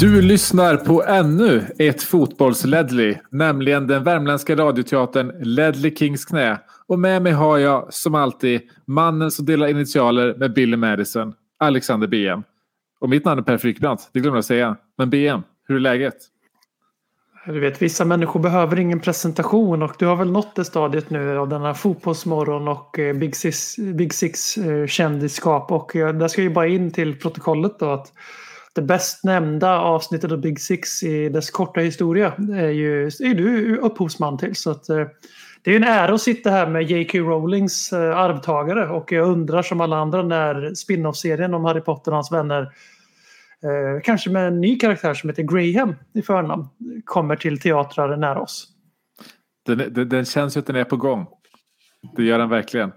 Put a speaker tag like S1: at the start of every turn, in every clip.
S1: Du lyssnar på ännu ett fotbolls-Ledley, nämligen den värmländska radioteatern Ledley Kings knä. Och med mig har jag som alltid mannen som delar initialer med Billy Madison, Alexander BM. Och mitt namn är Per Frykbrant, det glömde jag säga. Men BM, hur är läget?
S2: Du vet, vissa människor behöver ingen presentation och du har väl nått det stadiet nu av denna fotbollsmorgon och eh, Big Six, Big Six eh, kändisskap. Och eh, där ska ju bara in till protokollet då att det bäst nämnda avsnittet av Big Six i dess korta historia är ju är du upphovsman till. Så att, eh, det är ju en ära att sitta här med J.K. Rowlings eh, arvtagare och jag undrar som alla andra när spin-off-serien om Harry Potter och hans vänner eh, kanske med en ny karaktär som heter Graham i förnamn kommer till teatrar nära oss.
S1: Den, den, den känns ju att den är på gång. Det gör den verkligen.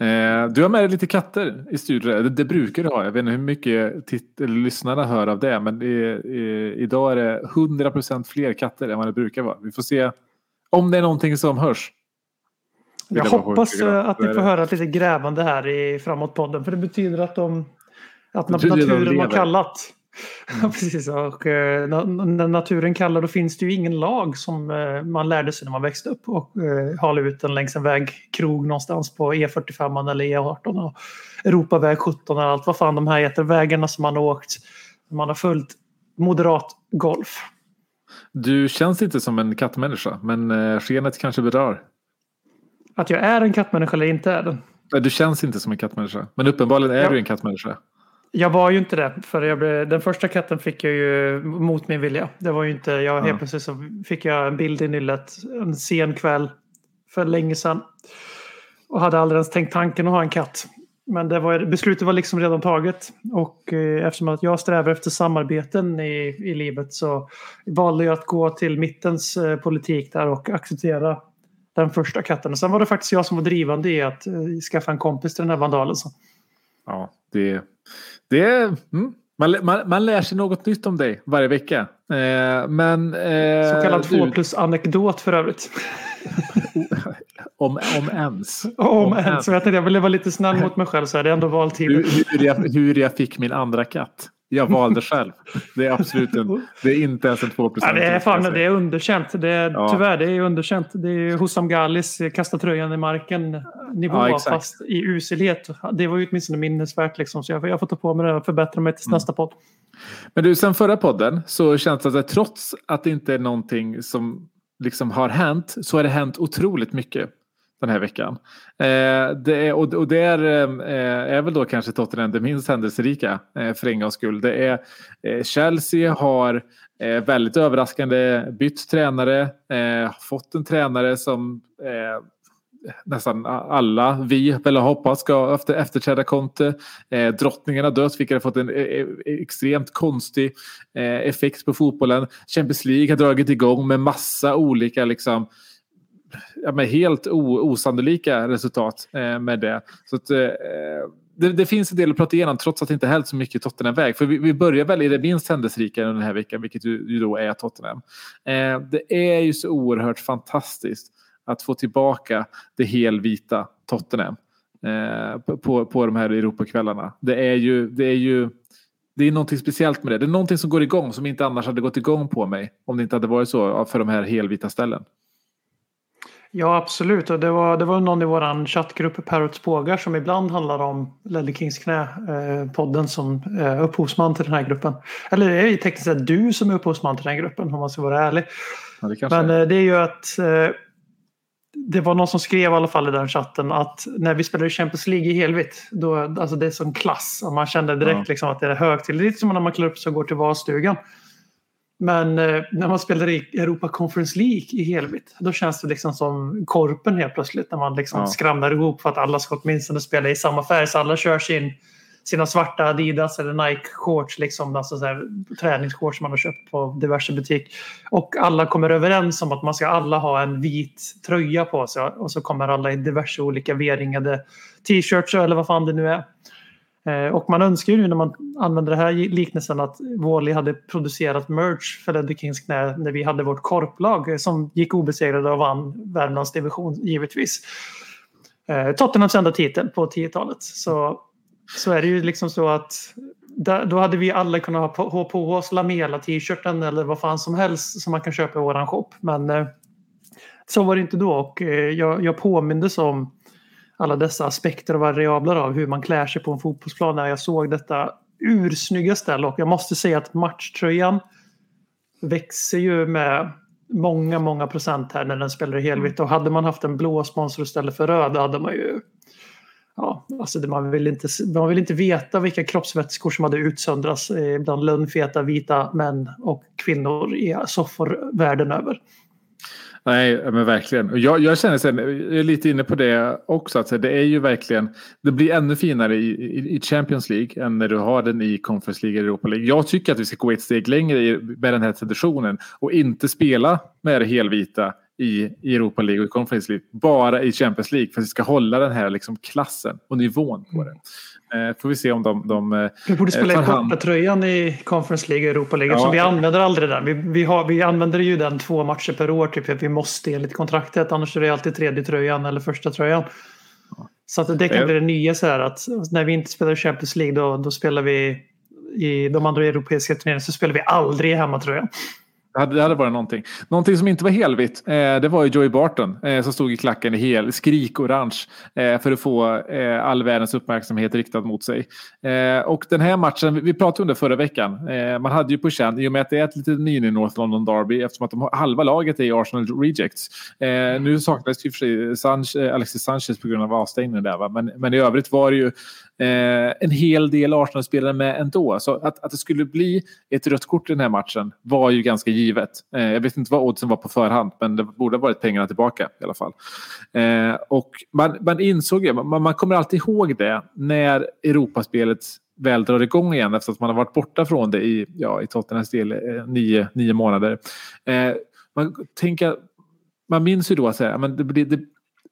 S1: Eh, du har med dig lite katter i studion. Det, det brukar du ha. Jag vet inte hur mycket titt- lyssnarna hör av det. Men i, idag är det 100% fler katter än vad det brukar vara. Vi får se om det är någonting som hörs.
S2: Jag
S1: Det
S2: hoppas eh, att ni får
S1: det.
S2: höra lite grävande här i framåt-podden för det betyder att de att
S1: Det betyder att de
S2: naturen har
S1: lever. Mm.
S2: precis. Och eh, när naturen kallar då finns det ju ingen lag som eh, man lärde sig när man växte upp och eh, hala ut den längs en vägkrog någonstans på E45 eller E18 och Europaväg 17 och allt vad fan de här heter. Vägarna som man har åkt. Man har följt moderat golf.
S1: Du känns inte som en kattmänniska. Men eh, skenet kanske bedrar.
S2: Att jag är en kattmänniska eller inte är den.
S1: Du känns inte som en kattmänniska. Men uppenbarligen är
S2: Ja.
S1: du en kattmänniska.
S2: Jag var ju inte det. För jag blev, den första katten fick jag ju mot min vilja. Det var ju inte, jag,
S1: Ja.
S2: helt plötsligt så fick jag en bild i nyllet en sen kväll för länge sedan. Och hade aldrig ens tänkt tanken att ha en katt. Men det var, beslutet var liksom redan taget. Och eh, eftersom att jag strävar efter samarbeten i, i livet så valde jag att gå till mittens eh, politik där och acceptera den första katten. Och sen var det faktiskt jag som var drivande i att eh, skaffa en kompis till den här vandalen. Så.
S1: Ja, det, det är... Mm. Man, man, man lär sig något nytt om dig varje vecka. Eh, men... Eh,
S2: Så kallad två plus anekdot för övrigt.
S1: Om, om ens.
S2: Om en. Så jag tänkte jag ville vara lite snäll mot mig själv så hade jag ändå valt
S1: Hur,
S2: till.
S1: hur, jag, hur jag fick min andra katt. Jag valde själv. Det är absolut en, Det är inte ens en 2
S2: Ja, det är fan det är underkänt. Det är,
S1: Ja.
S2: Tyvärr, det är underkänt. Det är Hussam Ghalis eh, kasta tröjan i marken nivå
S1: Ja,
S2: fast i uselhet. Det var ju åtminstone minnesvärt liksom. Så jag, jag får ta på mig det och förbättra mig
S1: Mm.
S2: till nästa podd.
S1: Men du, sen förra podden så känns det att trots att det inte är någonting som liksom har hänt så har det hänt otroligt mycket den här veckan. Eh, det är, och, och det är, eh, är väl då kanske Tottenham det minst händelserika eh, för en gångs skull. Det är, eh, Chelsea har eh, väldigt överraskande bytt tränare, eh, fått en tränare som eh, nästan alla vi väl hoppas ska efter, efterträda Conte. Eh, drottningen har dött, vilket har fått en eh, eh, extremt konstig eh, effekt på fotbollen. Champions League har dragit igång med massa olika liksom, ja, men helt o, osannolika resultat eh, med det. Så att, eh, det, det finns en del att prata igenom trots att det inte hänt så mycket Tottenham väg. För vi, vi börjar väl i det minst händelserika den här veckan, vilket ju, ju då är Tottenham. Eh, det är ju så oerhört fantastiskt att få tillbaka det helvita Tottenham eh, på- på, på de här Europakvällarna. Det är ju, det är ju det är någonting speciellt med det. Det är någonting som går igång som inte annars hade gått igång på mig om det inte hade varit så för de här helvita ställen.
S2: Ja, absolut. Och det var, det var någon i vår chattgrupp Parrots Pågar som ibland handlar om Ledley Kings knä, eh, som eh, upphovsman till den här gruppen. Eller det är ju tekniskt sett du som är upphovsman till den här gruppen om man ska vara ärlig.
S1: Ja, det
S2: Men
S1: är.
S2: eh, det är ju att eh, det var någon som skrev i alla fall i den chatten att när vi spelade Champions League i helvitt, då, alltså det är sån klass. Och man kände direkt
S1: Ja.
S2: liksom att det är högtid. Lite som när man klär upp sig och går till valstugan. Men eh, när man spelar i Europa Conference League i helvitt, då känns det liksom som korpen helt plötsligt. När man liksom
S1: Ja.
S2: skramlar ihop för att alla ska åtminstone spela i samma färg. Så alla kör sin, sina svarta Adidas eller Nike-shorts, liksom, alltså så här, träningsshorts man har köpt på diverse butik. Och alla kommer överens om att man ska alla ha en vit tröja på sig. Och så kommer alla i diverse olika V-ringade t-shirts eller vad fan det nu är. Eh, Och man önskar ju nu när man använder den här liknelsen att Wally hade producerat merch för Ledder Kings knä när vi hade vårt korplag eh, som gick obesegrade och vann Värmlands division givetvis. Eh, Tottenhams enda titel på 10-talet. Så, så är det ju liksom så att där, då hade vi alla kunnat ha på, ha på oss Lamela-t-shirten eller vad fan som helst som man kan köpa i våran shop. Men eh, så var det inte då och eh, jag, jag påmindes om alla dessa aspekter och variabler av hur man klär sig på en fotbollsplan när jag såg detta ursnygga ställ. Och jag måste säga att matchtröjan växer ju med många, många procent här när den spelar i helvitt. Och hade man haft en blå sponsor istället för röd hade man ju... Ja, alltså det, man, vill inte, man vill inte veta vilka kroppsvätskor som hade utsöndrats eh, bland lönnfeta vita män och kvinnor i soffor världen över.
S1: Nej, men verkligen. Jag, jag känner sen, jag är lite inne på det också, att det är ju verkligen, det blir ännu finare i, i, i Champions League än när du har den i Conference League och Europa League. Jag tycker att vi ska gå ett steg längre i, med den här traditionen och inte spela med det helvita i, i Europa League och i Conference League, bara i Champions League för att vi ska hålla den här liksom klassen och nivån på det. Eh, får vi se om de... de eh,
S2: Vi borde spela i
S1: tar hand-
S2: bortatröjan i Conference League och Europa League.
S1: Ja.
S2: vi använder aldrig den. Vi, vi, har, vi använder ju den två matcher per år. Typ, vi måste enligt kontraktet. Annars är det alltid tredje tröjan eller första tröjan. Så att det kan
S1: Eh.
S2: bli det nya. Så här, att när vi inte spelar Champions League då, då spelar vi i de andra europeiska turneringarna så spelar vi aldrig i hemmatröjan.
S1: Det hade, det hade varit någonting. Någonting som inte var helvitt, eh, det var ju Joey Barton eh, som stod i klacken i hel skrikorange eh, för att få eh, all världens uppmärksamhet riktad mot sig. Eh, och den här matchen, vi- pratade om det förra veckan, eh, man hade ju på känn, i och med att det är ett litet mini North London Derby, eftersom att de har, halva laget är i Arsenal Rejects. Eh, nu saknades ju för sig Sanch, eh, Alexis Sanchez på grund av avstängningen där, va? Men, men i övrigt var det ju eh, en hel del Arsenal-spelare med ändå. Så att, att det skulle bli ett rött kort i den här matchen var ju ganska givet. Eh, jag vet inte vad oddsen var på förhand, men det borde ha varit pengarna tillbaka i alla fall. Eh, och man, man insåg ju, man, man kommer alltid ihåg det när Europaspelet väl drar igång igen efter att man har varit borta från det i, ja, i Tottenhams del eh, nio, nio månader. Eh, man, tänker, man minns ju då att säga, men det, det,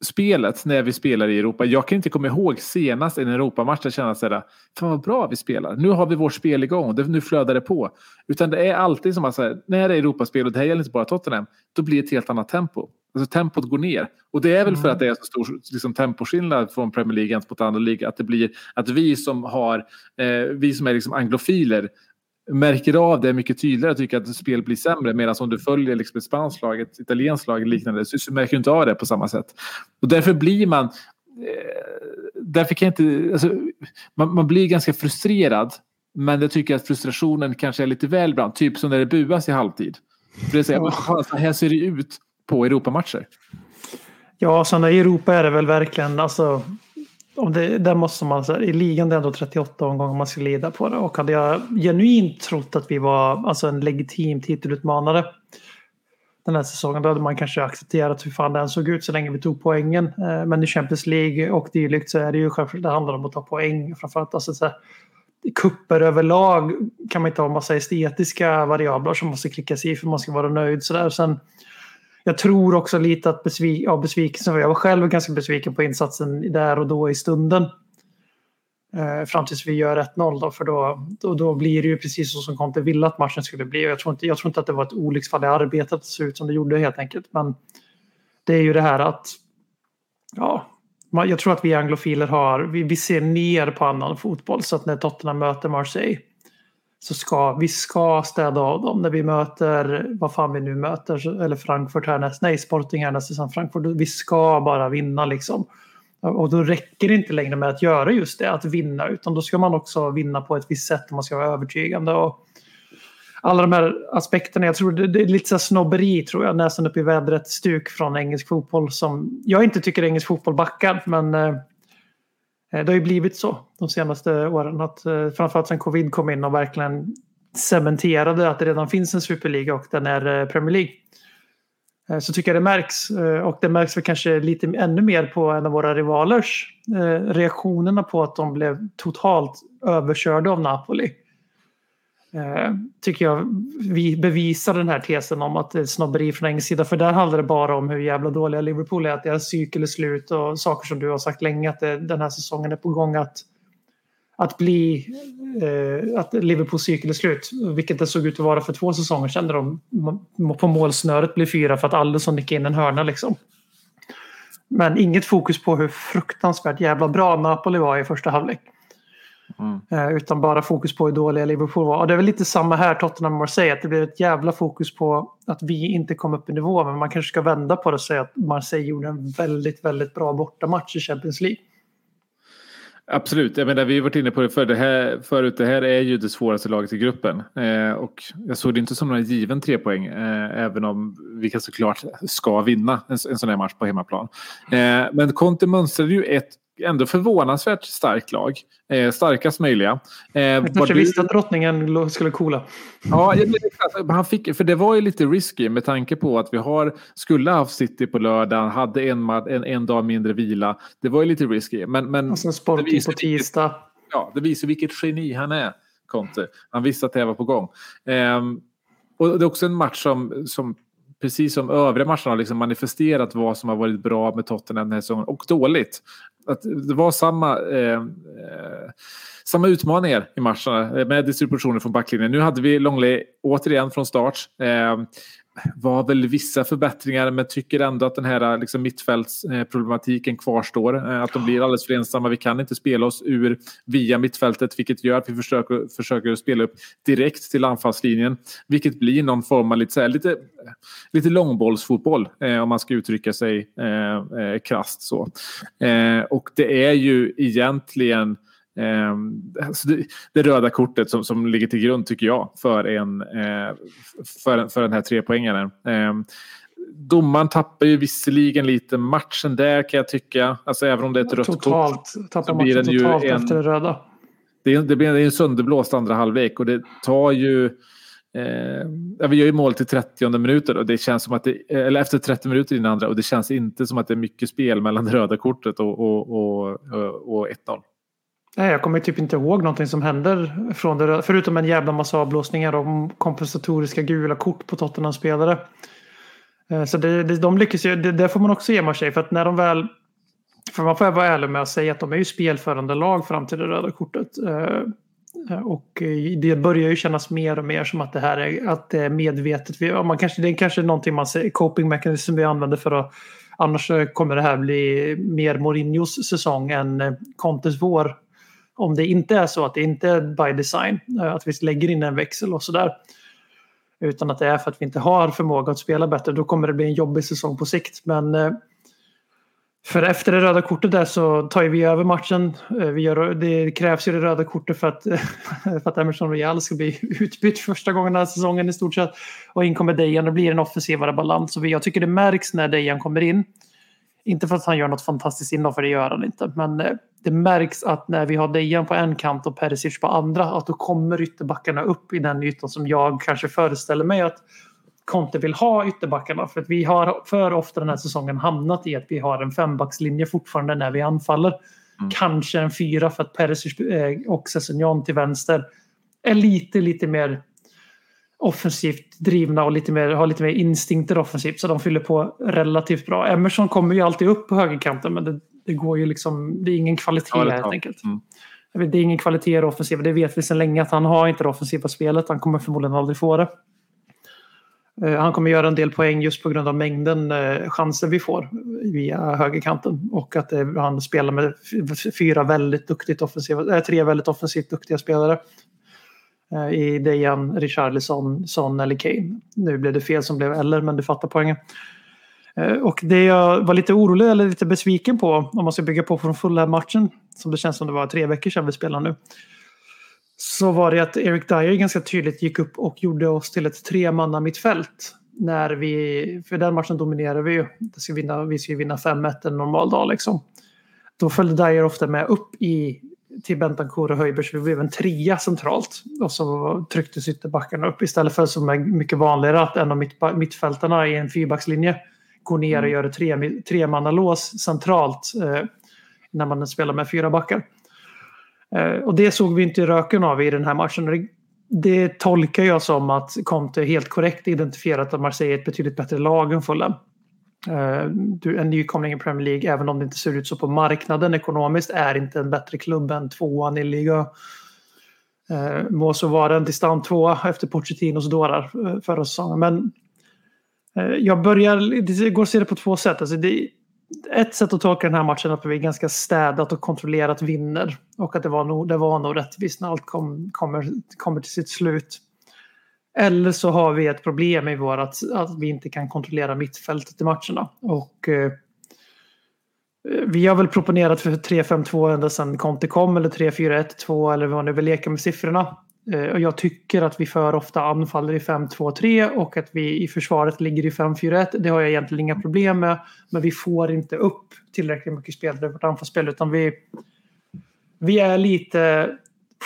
S1: spelet när vi spelar i Europa. Jag kan inte komma ihåg senast en Europamatch där jag kände sådär, fan vad bra vi spelar. Nu har vi vårt spel igång, det, nu flödar det på. Utan det är alltid som att säga, när det är Europaspel, och det här gäller inte bara Tottenham, då blir det ett helt annat tempo. Alltså tempot går ner. Och det är väl för att det är så stor liksom, temposkillnad från Premier League mot andra ligor. Att det blir att vi som har, eh, vi som är liksom anglofiler märker av det mycket tydligare och tycker att spel blir sämre. Medan om du följer liksom ett spanskt lag, ett italienskt lag liknande så, så märker du inte av det på samma sätt. Och därför blir man eh, därför kan inte, alltså, man, man blir ganska frustrerad. Men jag tycker att frustrationen kanske är lite väl ibland. Typ som när det buas i halvtid. För det här, "Fan, så här ser det ut på Europamatcher.
S2: Ja, sådana i Europa är det väl verkligen alltså. Om det, där måste man, så här, I ligan det är ändå 38 omgångar man ska lida på det. Och hade jag genuint trott att vi var alltså, en legitim titelutmanare den här säsongen då hade man kanske accepterat hur fan den såg ut så länge vi tog poängen. Eh, men i Champions League och dylikt så är det ju självklart det handlar om att ta poäng. Framförallt alltså, så här, kupper överlag kan man inte ha massa estetiska variabler som måste klickas i för man ska vara nöjd. Så där. Sen, jag tror också lite att besvik ja, besvikelsen, jag var själv ganska besviken på insatsen där och då i stunden. Eh, fram tills vi gör 1-0 då, för då, då, då blir det ju precis så som Conte ville att matchen skulle bli. Och jag, tror inte, jag tror inte att det var ett olycksfall i arbetet att det såg ut som det gjorde helt enkelt. Men det är ju det här att ja, jag tror att vi anglofiler har, vi, vi ser ner på annan fotboll. Så att när Tottenham möter Marseille så ska vi ska städa av dem. När vi möter, vad fan vi nu möter, eller Frankfurt härnäst, nej Sporting härnäst, sen Frankfurt. Vi ska bara vinna liksom. Och då räcker det inte längre med att göra just det, att vinna, utan då ska man också vinna på ett visst sätt och man ska vara övertygande. Och alla de här aspekterna, jag tror det, det är lite så snobberi tror jag, nästan upp i vädret stuk från engelsk fotboll som jag inte tycker engelsk fotboll backar, men eh, Eh, det har ju blivit så de senaste åren. Att, eh, framförallt sen covid kom in och verkligen cementerade att det redan finns en superliga och den är eh, Premier League. Så tycker jag det märks. Och det märks väl kanske lite ännu mer på en av våra rivalers reaktionerna på att de blev totalt överkörda av Napoli. Eh, Tycker jag vi bevisar den här tesen om att det är snobberi från engelsk sida. För där handlar det bara om hur jävla dåliga Liverpool är. Att deras cykel är slut och saker som du har sagt länge att det, den här säsongen är på gång att, att bli eh, att Liverpools cykel är slut. Vilket det såg ut att vara för två säsonger sedan. när de på målsnöret blev fyra för att Allison nickade in en hörna liksom. Men inget fokus på hur fruktansvärt jävla bra Napoli var i första halvlek. Eh, Utan bara fokus på hur dåliga Liverpool var. Och det är väl lite samma här Tottenham och Marseille. Att det blev ett jävla fokus på att vi inte kom upp i nivå. Men man kanske ska vända på det och säga att Marseille gjorde en väldigt, väldigt bra bortamatch i Champions League.
S1: Absolut, jag menar, vi har varit inne på det, för det här förut. Det här är ju det svåraste laget i gruppen. Eh, och jag såg det inte som någon given tre poäng. Eh, även om vi kan såklart ska vinna en, en sån här match på hemmaplan. Eh, men Conte mönstrade ju ett ändå förvånansvärt starkt lag. Eh, starkast möjliga. Eh,
S2: Jag kanske
S1: du-
S2: visste att drottningen skulle coola.
S1: Ja, han fick, för det var ju lite risky med tanke på att vi har, skulle ha haft City på lördagen, hade en, en, en dag mindre vila. Det var ju lite risky. Men, men
S2: Och sen sporting på tisdag.
S1: ja, det visar vilket geni han är, Conte. Han visste att det var på gång. Ehm, och det är också en match som, som precis som övriga matcherna har liksom manifesterat vad som har varit bra med Tottenham den här säsongen och dåligt. Att det var samma, eh, eh samma utmaningar i matcherna eh, med distributionen från backlinjen. Nu hade vi Longley återigen från start. Eh, var väl vissa förbättringar men tycker ändå att den här liksom, mittfältsproblematiken kvarstår. Eh, att de blir alldeles för ensamma. Vi kan inte spela oss ur via mittfältet vilket gör att vi försöker, försöker spela upp direkt till anfallslinjen. Vilket blir någon form av lite, så här, lite, lite långbollsfotboll eh, om man ska uttrycka sig eh, eh, krasst så. Eh, och det är ju egentligen Eh, alltså det, det röda kortet som, som ligger till grund tycker jag för, en, eh, för, för den här trepoängaren. Eh, domaren tappar ju visserligen lite matchen där kan jag tycka. Alltså även om det är ett rött kort.
S2: Totalt. Tappar
S1: så blir
S2: matchen
S1: den ju
S2: totalt
S1: en-
S2: efter det röda.
S1: Det det blir en sönderblåst andra halvlek och det tar ju Eh, vi gör ju mål till 30 minuter och det känns som att det, eller efter 30 minuter i den andra och det känns inte som att det är mycket spel mellan det röda kortet och, och, och, och, och 1-0.
S2: Nej, jag kommer typ inte ihåg någonting som händer från det. Förutom en jävla massa avblåsningar och kompensatoriska gula kort på Tottenham-spelare. Eh, så det, det, de lyckas ju, det, det får man också ge sig. För att när de väl... För man får vara ärlig med att säga att de är ju spelförande lag fram till det röda kortet. Eh, eh, och det börjar ju kännas mer och mer som att det här är, att det är medvetet. Man kanske, det är kanske någonting man säger, coping mechanism vi använder för att annars kommer det här bli mer Mourinhos säsong än Contes vår. Om det inte är så att det inte är by design, eh, att vi lägger in en växel och sådär. Utan att det är för att vi inte har förmåga att spela bättre. Då kommer det bli en jobbig säsong på sikt. Men eh, för efter det röda kortet där så tar vi över matchen. Eh, vi gör, det krävs ju det röda kortet för att, för att Emerson Royal ska bli utbytt första gången den här säsongen i stort sett. Och in kommer Dejan. Det blir en offensivare balans. Så jag tycker det märks när Dejan kommer in. Inte för att han gör något fantastiskt inhopp, för det gör han inte. Men eh, det märks att när vi har Dejan på en kant och Perisic på andra, att då kommer ytterbackarna upp i den ytan som jag kanske föreställer mig att Conte vill ha ytterbackarna. För att vi har för ofta den här säsongen hamnat i att vi har en fembackslinje fortfarande när vi anfaller. Kanske en fyra för att Perisic eh, och Sessignon till vänster är lite, lite mer offensivt drivna och lite mer, har lite mer instinkter offensivt. Så de fyller på relativt bra. Emerson kommer ju alltid upp på högerkanten men det, det går ju liksom, det är ingen kvalitet
S1: Ja, det
S2: helt enkelt.
S1: Mm.
S2: Vet, Det är ingen kvalitet i det offensiva. Det vet vi sedan länge att han har inte det offensiva spelet. Han kommer förmodligen aldrig få det. Eh, Han kommer göra en del poäng just på grund av mängden eh, chanser vi får via högerkanten. Och att eh, han spelar med fyra väldigt duktigt offensiva, tre väldigt offensivt duktiga spelare. Eh, I Dejan, Richarlison, Son eller Kane. Nu blev det fel som blev eller, men du fattar poängen. Eh, och det jag var lite orolig eller lite besviken på, om man ska bygga på från fulla matchen som det känns som det var tre veckor sedan vi spelade nu. Så var det att Eric Dyer ganska tydligt gick upp och gjorde oss till ett tremanna mittfält. När vi, för den matchen dominerade vi ju. Det ska vinna, vi ska ju vinna 5-1 en normal dag liksom. Då följde Dyer ofta med upp i till Bentancourt och Höjberg så vi blev en trea centralt. Och så trycktes ytterbackarna upp istället för som är mycket vanligare att en av mitt, mittfältarna i en fyrbackslinje går ner och gör ett tre, tremannalås centralt eh, när man spelar med fyra backar. Eh, och det såg vi inte röken av i den här matchen. Det tolkar jag som att Conte helt korrekt identifierat att Marseille är ett betydligt bättre lag än Fulham. Eh, du, en nykomling i Premier League, även om det inte ser ut så på marknaden ekonomiskt, är inte en bättre klubb än tvåan i liga. Eh, må så vara en distant tvåa efter Pochettinos dårar eh, förra säsongen. Men jag börjar, det går att se det på två sätt. Alltså det, ett sätt att tolka den här matchen är att vi ganska städat och kontrollerat vinner. Och att det var nog, det var nog rättvist när allt kom, kommer, kommer till sitt slut. Eller så har vi ett problem i vår att, att vi inte kan kontrollera mittfältet i matcherna. Och eh, eh, vi har väl proponerat för 3-5-2 ända sedan Conte kom eller 3-4-1-2 eller vad man nu vill leka med siffrorna. Eh, och jag tycker att vi för ofta anfaller i 5-2-3 och att vi i försvaret ligger i 5-4-1. Det har jag egentligen inga problem med. Men vi får inte upp tillräckligt mycket spelare i vårt anfallsspel utan vi, vi är lite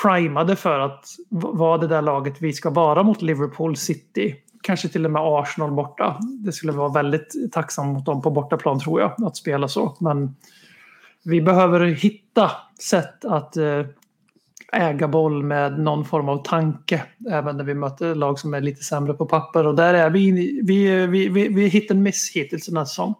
S2: primade för att vara det där laget vi ska vara mot Liverpool City. Kanske till och med Arsenal borta. Det skulle vara väldigt tacksamt mot dem på bortaplan tror jag, att spela så. Men vi behöver hitta sätt att eh, äga boll med någon form av tanke. Även när vi möter lag som är lite sämre på papper. Och där är vi, vi, vi, vi, vi hit and miss hittills den här säsongen.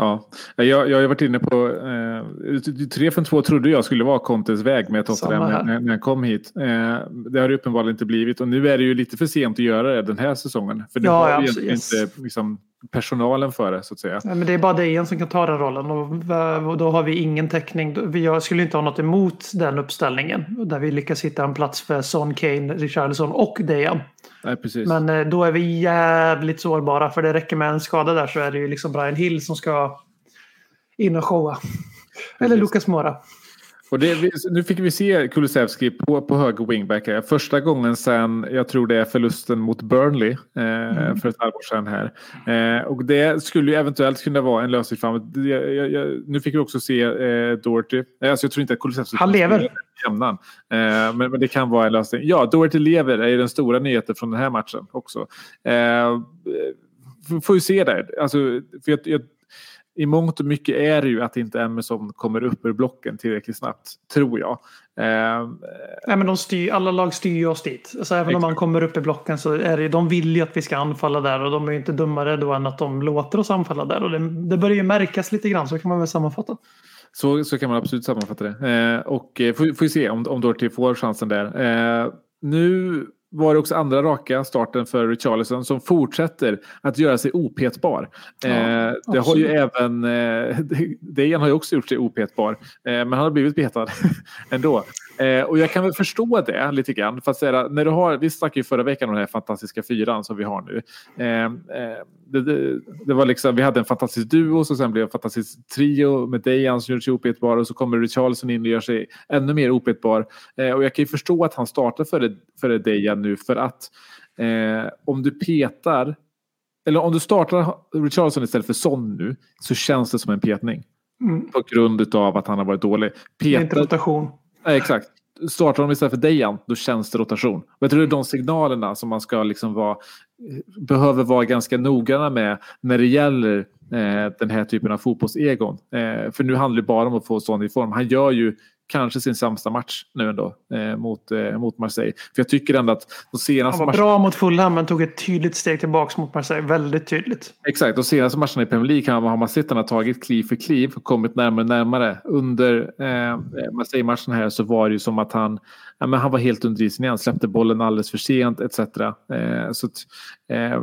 S1: Ja, jag, jag har varit inne på eh, 3 från 2 trodde jag skulle vara Contes väg med Tottenham när, när, jag kom hit. Eh, det har det uppenbarligen inte blivit och nu är det ju lite för sent att göra det den här säsongen. För nu har
S2: ja,
S1: vi
S2: yes.
S1: inte liksom, personalen för det så att säga.
S2: Nej, men det är bara Dejan som kan ta den rollen och, och då har vi ingen täckning. Vi jag skulle inte ha något emot den uppställningen där vi lyckas hitta en plats för Son, Kane, Richarlison och Dejan.
S1: Nej, precis.
S2: Men eh, då är vi jävligt sårbara för det räcker med en skada där så är det ju liksom Brian Hill som ska in och showa. Eller. Lucas Mora.
S1: Och det, nu fick vi se Kulusevski på, på höger wingback. Första gången sedan, jag tror det är förlusten mot Burnley eh, för ett halvår sedan här. Eh, och det skulle ju eventuellt kunna vara en lösning framåt. Nu fick vi också se eh, Doherty. Eh, Alltså jag tror inte att Kulusevski
S2: Han lever.
S1: jämnan. Eh, men, men det kan vara en lösning. Ja, Doherty lever är ju den stora nyheten från den här matchen också. Eh, får ju se där. Alltså, för jag, jag, i mångt och mycket är det ju att inte Emerson kommer upp ur blocken tillräckligt snabbt, tror jag. Eh,
S2: Nej, men de styr, alla lag styr ju oss dit. Alltså, även om man
S1: Exakt.
S2: kommer upp i blocken så är det de vill ju att vi ska anfalla där och de är ju inte dummare då än att de låter oss anfalla där. Och det, det börjar ju märkas lite grann, så kan man väl sammanfatta.
S1: så, så kan man absolut sammanfatta det. Eh, och får, får vi se om, om Doherty får chansen där. Eh, nu var det också andra raka starten för Richarlison som fortsätter att göra sig opetbar.
S2: Ja,
S1: eh, det har ju även eh, Dejan har ju också gjort sig opetbar, eh, men han har blivit petad ändå. Eh, och jag kan väl förstå det lite grann. Fast säga, när du har, vi snackade ju förra veckan om den här fantastiska fyran som vi har nu. Eh, eh, det, det, det var liksom, vi hade en fantastisk duo och sen blev en fantastisk trio med Dejan som gjorde sig opetbar och så kommer Richarlison in och gör sig ännu mer opetbar. Eh, och jag kan ju förstå att han startar före, före Dejan nu för att eh, om du petar eller om du startar Richarlison istället för Son nu så känns det som en petning.
S2: Mm.
S1: På grund av att han har varit dålig.
S2: Det är inte
S1: Petar,
S2: rotation.
S1: Nej, exakt. Startar de istället för Dejan, då känns det rotation. Och jag tror det är de signalerna som man ska liksom vara, behöver vara ganska noggranna med när det gäller eh, den här typen av fotbollsegon. Eh, för nu handlar det bara om att få Son i form. Han gör ju kanske sin sämsta match nu ändå eh, mot, eh, mot Marseille. För jag tycker ändå att de
S2: Han
S1: senaste
S2: var
S1: matcherna...
S2: bra mot Fulham men tog ett tydligt steg tillbaka mot Marseille. Väldigt tydligt.
S1: Exakt, de senaste matcherna i Premier League har man, sett att han har tagit kliv för kliv och kommit närmare och närmare. Under eh, Marseille-matchen här så var det ju som att han, ja, men han var helt under isen igen, släppte bollen alldeles för sent etc. Eh, så att, eh,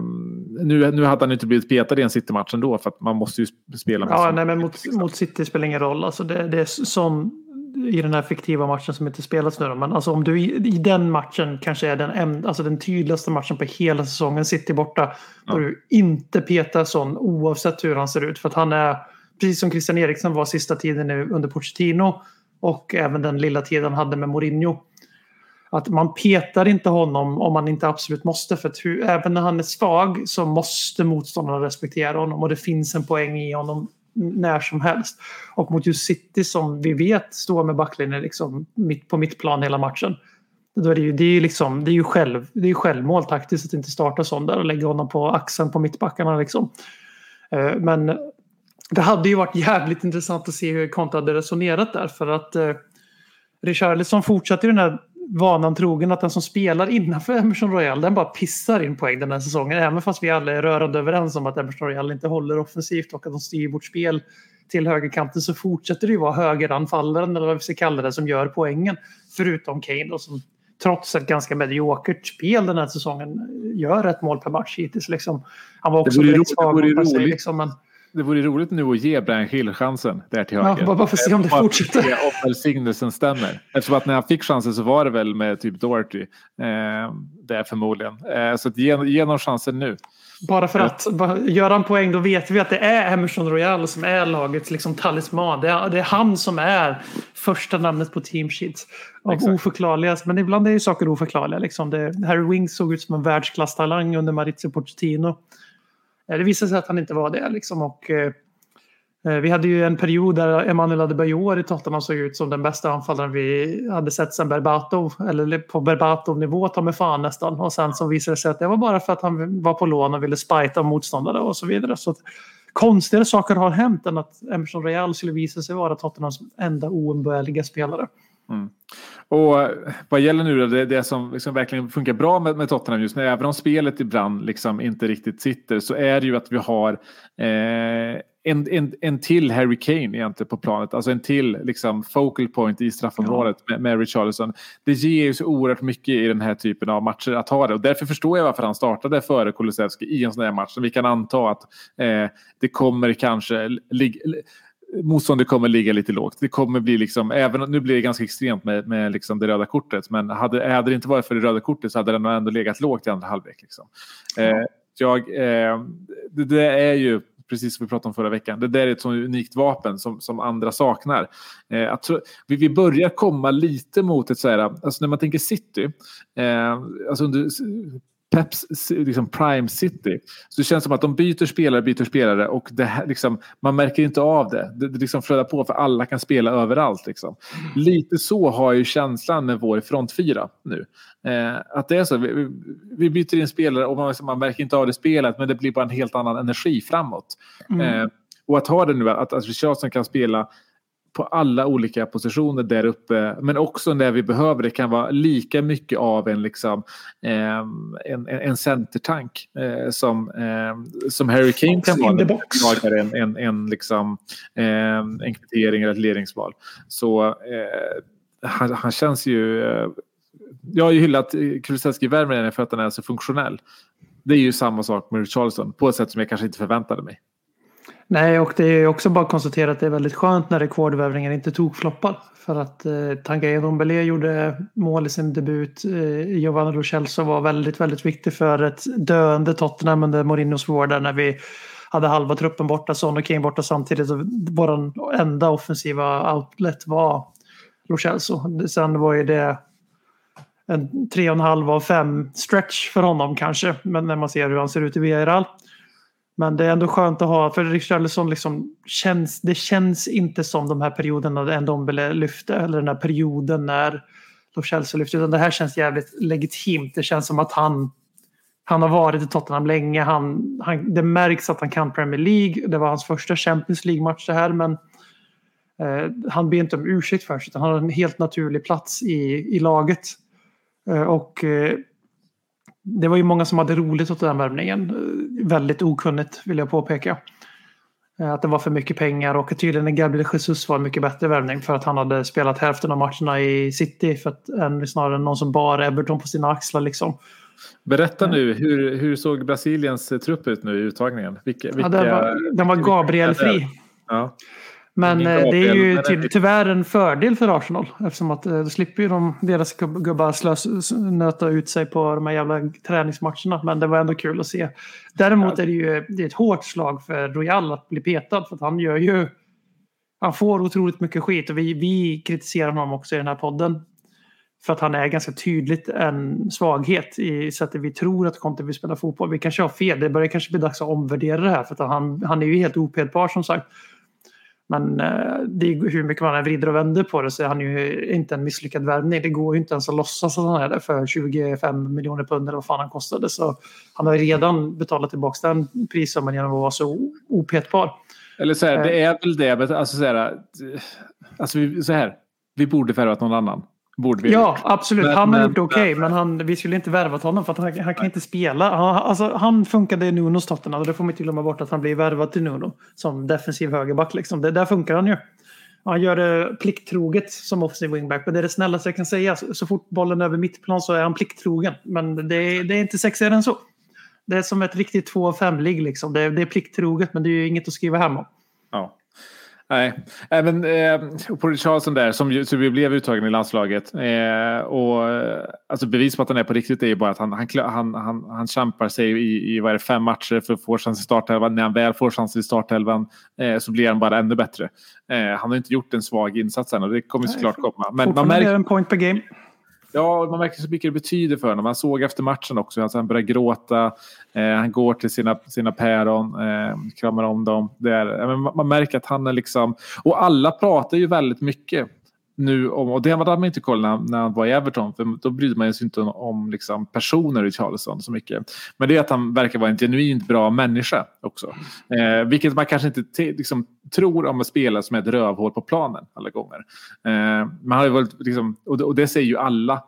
S1: nu, nu hade han inte blivit petad i en City-match ändå för att man måste ju spela
S2: Ja, nej, men mot, mot City spelar ingen roll. Alltså det, det är sån i den här fiktiva matchen som inte spelas nu. Då. Men alltså om du i, i den matchen kanske är den, en- alltså den tydligaste matchen på hela säsongen, City borta, då du inte petar sån oavsett hur han ser ut. För att han är, precis som Christian Eriksen var sista tiden nu under Pochettino och även den lilla tiden han hade med Mourinho. Att man petar inte honom om man inte absolut måste. För att hur, även när han är svag så måste motståndarna respektera honom. Och det finns en poäng i honom när som helst. Och mot just City som vi vet står med backlinjen liksom mitt på mitt plan hela matchen. Då är det, ju, det, är ju liksom, det, är ju själv, det är självmål taktiskt att inte starta sån där och lägga honom på axeln på mittbackarna. Liksom. Eh, men det hade ju varit jävligt intressant att se hur Konta hade resonerat där. För att eh, Richarlison fortsatte ju den här vanan trogen att den som spelar innanför Emerson Royal den bara pissar in poäng den här säsongen. Även fast vi alla är rörande överens om att Emerson Royal inte håller offensivt och att de styr vårt spel till högerkanten så fortsätter det ju vara högeranfallaren eller vad vi ska kalla det som gör poängen. Förutom Kane då, som trots ett ganska mediokert spel den här säsongen gör ett mål per match hittills. Liksom. Han var också
S1: Det vore
S2: väldigt svag
S1: det vore roligt.
S2: liksom, men
S1: Det vore roligt nu att ge Brian Hill chansen där till
S2: Ja,
S1: höger.
S2: bara- bara för att se om det
S1: att
S2: fortsätter.
S1: se Om välsignelsen stämmer. Eftersom att när han fick chansen så var det väl med typ Doherty. Eh, det är förmodligen. Eh, så att ge, ge honom chansen nu.
S2: Bara för att bara, gör han poäng då vet vi att det är Emerson Royal som är lagets liksom, talisman. Det är, det är han som är första namnet på team sheets. Av
S1: Exakt.
S2: oförklarliga, men ibland är ju saker oförklarliga. Liksom. Det, Harry Winks såg ut som en världsklasstalang under Maurizio Pochettino. Eh, det visade sig att han inte var det. Liksom, och, eh, eh vi hade ju en period där Emanuel Adebayor i Tottenham såg ut som den bästa anfallaren vi hade sett sedan Berbatov. Eller på Berbatov-nivå ta med fan nästan. Och sen så visade det sig att det var bara för att han var på lån och ville spajta motståndare och så vidare. Så att, konstigare saker har hänt än att Emerson-Real skulle visa sig vara Tottenhams enda oumbärliga spelare. Mm.
S1: Och eh, vad gäller nu det, det som liksom verkligen funkar bra med, med Tottenham just nu, även om spelet ibland liksom inte riktigt sitter, så är det ju att vi har eh, en, en, en till Harry Kane egentligen på planet. Alltså en till liksom, focal point i straffområdet med, med Richarlison. Det ger ju så oerhört mycket i den här typen av matcher att ha det. Och därför förstår jag varför han startade före Kulusevski i en sån här match. Så vi kan anta att eh, det kommer kanske motståndet kommer ligga lite lågt. Det kommer bli liksom, även nu blir det ganska extremt med, med liksom det röda kortet, men hade, hade det inte varit för det röda kortet så hade den ändå legat lågt i andra halvlek. Liksom. Eh, jag, eh, det, det är ju precis som vi pratade om förra veckan. Det där är ett så unikt vapen som, som andra saknar. Eh, att vi, vi börjar komma lite mot ett så här, alltså när man tänker city, eh, alltså under Peps liksom prime city. Så det känns som att de byter spelare, byter spelare och det här, liksom, man märker inte av det. Det, det liksom flödar på för alla kan spela överallt. Liksom. Lite så har jag ju känslan med vår frontfyra nu. Eh, att det är så, vi, vi byter in spelare och man, man märker inte av det spelet men det blir bara en helt annan energi framåt. Eh, och att ha det nu, att, att Richardson kan spela på alla olika positioner där uppe. Men också när vi behöver det kan vara lika mycket av en, liksom, eh, en, en, en centertank eh, som, eh, som Harry Kane kan vara.
S2: the box.
S1: En, en, en, liksom, eh, en kvittering eller ett ledningsmål. Så eh, han, han känns ju... Eh, jag har ju hyllat Kulusevski värmen för att han är så funktionell. Det är ju samma sak med Richarlison på ett sätt som jag kanske inte förväntade mig.
S2: Nej, och det är också bara att konstatera att det är väldigt skönt när rekordvärvningen inte tog floppar. För att eh, Tanguy Ndombele gjorde mål i sin debut. Eh, Giovanni Lo Celso var väldigt, väldigt viktig för ett döende Tottenham under Mourinhos vård där när vi hade halva truppen borta, Son och Kane borta samtidigt. Och vår enda offensiva outlet var Lo Celso. Sen var ju det en tre och en halv av fem stretch för honom kanske. Men när man ser hur han ser ut i Villarreal. Men det är ändå skönt att ha, för Richarlison liksom känns, det känns inte som de här perioderna när Ndombele lyfte, eller den här perioden när Lo Celso lyfte, utan det här känns jävligt legitimt. Det känns som att han, han har varit i Tottenham länge. Han, han, det märks att han kan Premier League. Det var hans första Champions League-match det här, men eh, han ber inte om ursäkt för sig, utan han har en helt naturlig plats i, i laget. Eh, och eh, det var ju många som hade roligt åt den värvningen. Eh, Väldigt okunnigt vill jag påpeka. Eh, Att det var för mycket pengar och tydligen Gabriel Jesus var en mycket bättre värvning för att han hade spelat hälften av matcherna i City för att än snarare någon som bar Everton på sina axlar liksom.
S1: Berätta nu, hur, hur såg Brasiliens eh, trupp ut nu i uttagningen? Vilka, vilka,
S2: Ja, den var, den var Gabriel-fri.
S1: Ja.
S2: Men eh, det är ju ty tyvärr en fördel för Arsenal eftersom att eh, då slipper ju de, deras gubb- gubbar slös, nöta ut sig på de här jävla träningsmatcherna. Men det var ändå kul att se. Däremot är det ju det är ett hårt slag för Royal att bli petad för att han gör ju han får otroligt mycket skit och vi, vi kritiserar honom också i den här podden. För att han är ganska tydligt en svaghet i sättet vi tror att Conte vill spela fotboll. Vi kanske har fel. Det börjar kanske bli dags att omvärdera det här för att han, han är ju helt opedbar som sagt. Men eh, det är, hur mycket man än vrider och vänder på det så är han ju inte en misslyckad värvning. Det går ju inte ens att låtsas att han är det för 25 miljoner pund eller vad fan han kostade. Så han har redan betalat tillbaka den prissumman genom att vara så opetbar.
S1: Eller så här, det är väl det. Alltså så här, alltså vi, så här, vi borde värvat någon annan. Borde vi
S2: Ja, absolut.
S1: Men-
S2: han har gjort okej, men han, vi skulle inte värvat honom för att han, han kan inte spela. Han, alltså, han funkade i Nunos Tottenham och det får man inte glömma bort att han blir värvad till Nuno som defensiv högerback. Liksom. Det, där funkar han ju. Han gör det plikttroget som offensiv wingback, men det är det snällaste jag kan säga. Så, så fort bollen är över mittplan så är han plikttrogen. Men det, är- det är inte sexigare än så. Det är som ett riktigt 2 av 5-ligg. Liksom. Det, är- det är plikttroget, men det är ju inget att skriva hem om.
S1: Ja. Nej, även eh, på Richarlison där som ju, som ju blev uttagen i landslaget. Eh, och alltså bevis på att han är på riktigt är ju bara att han, han, han, han, han kämpar sig i, i vad det, fem matcher för att få chans i startelvan. När han väl får chans i startelvan eh, så blir han bara ännu bättre. Eh, han har inte gjort en svag insats än och det kommer såklart komma. Men man märker,
S2: en point per game.
S1: Ja, man märker så mycket det betyder för honom. Man såg efter matchen också alltså han börjar gråta. Eh, han går till sina, sina päron, eh, kramar om dem. Det är, man märker att han är liksom... Och alla pratar ju väldigt mycket nu om, och det hade man inte koll när, när han var i Everton, för då brydde man sig inte om, om liksom personer i Charleston så mycket. Men det är att han verkar vara en genuint bra människa också. Eh, vilket man kanske inte te, liksom, tror om en spelare som är ett rövhål på planen alla gånger. Eh, man har ju varit, liksom, och, det, och det säger ju alla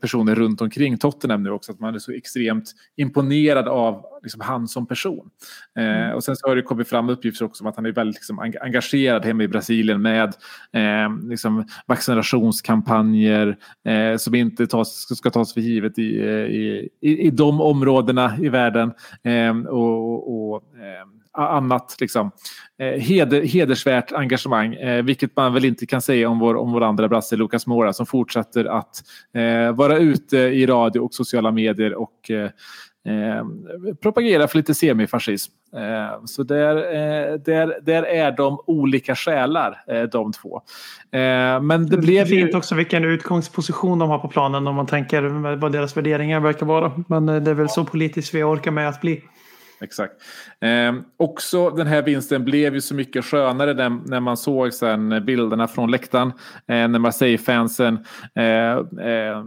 S1: personer runt omkring Tottenham nu också, att man är så extremt imponerad av liksom, han som person. Eh, och sen så har det kommit fram uppgifter också om att han är väldigt liksom, eng- engagerad hemma i Brasilien med eh, liksom, vaccinationskampanjer eh, som inte tas, ska tas för givet i, eh, i, i, i de områdena i världen. Eh, och, och eh, annat liksom, eh, heder, hedersvärt engagemang, eh, vilket man väl inte kan säga om vår, om vår andra brasse Lucas Moura som fortsätter att eh, vara ute i radio och sociala medier och eh, propagera för lite semifascism. Eh, så där, eh, där, där är de olika själar, de två. Men det
S2: Det
S1: blev ju...
S2: fint också vilken utgångsposition de har på planen om man tänker vad deras värderingar verkar vara. Men det är väl så politiskt vi orkar med att bli.
S1: Exakt. Eh, också den här vinsten blev ju så mycket skönare när, när man såg sen bilderna från läktaren. Eh, när Marseille-fansen eh, eh,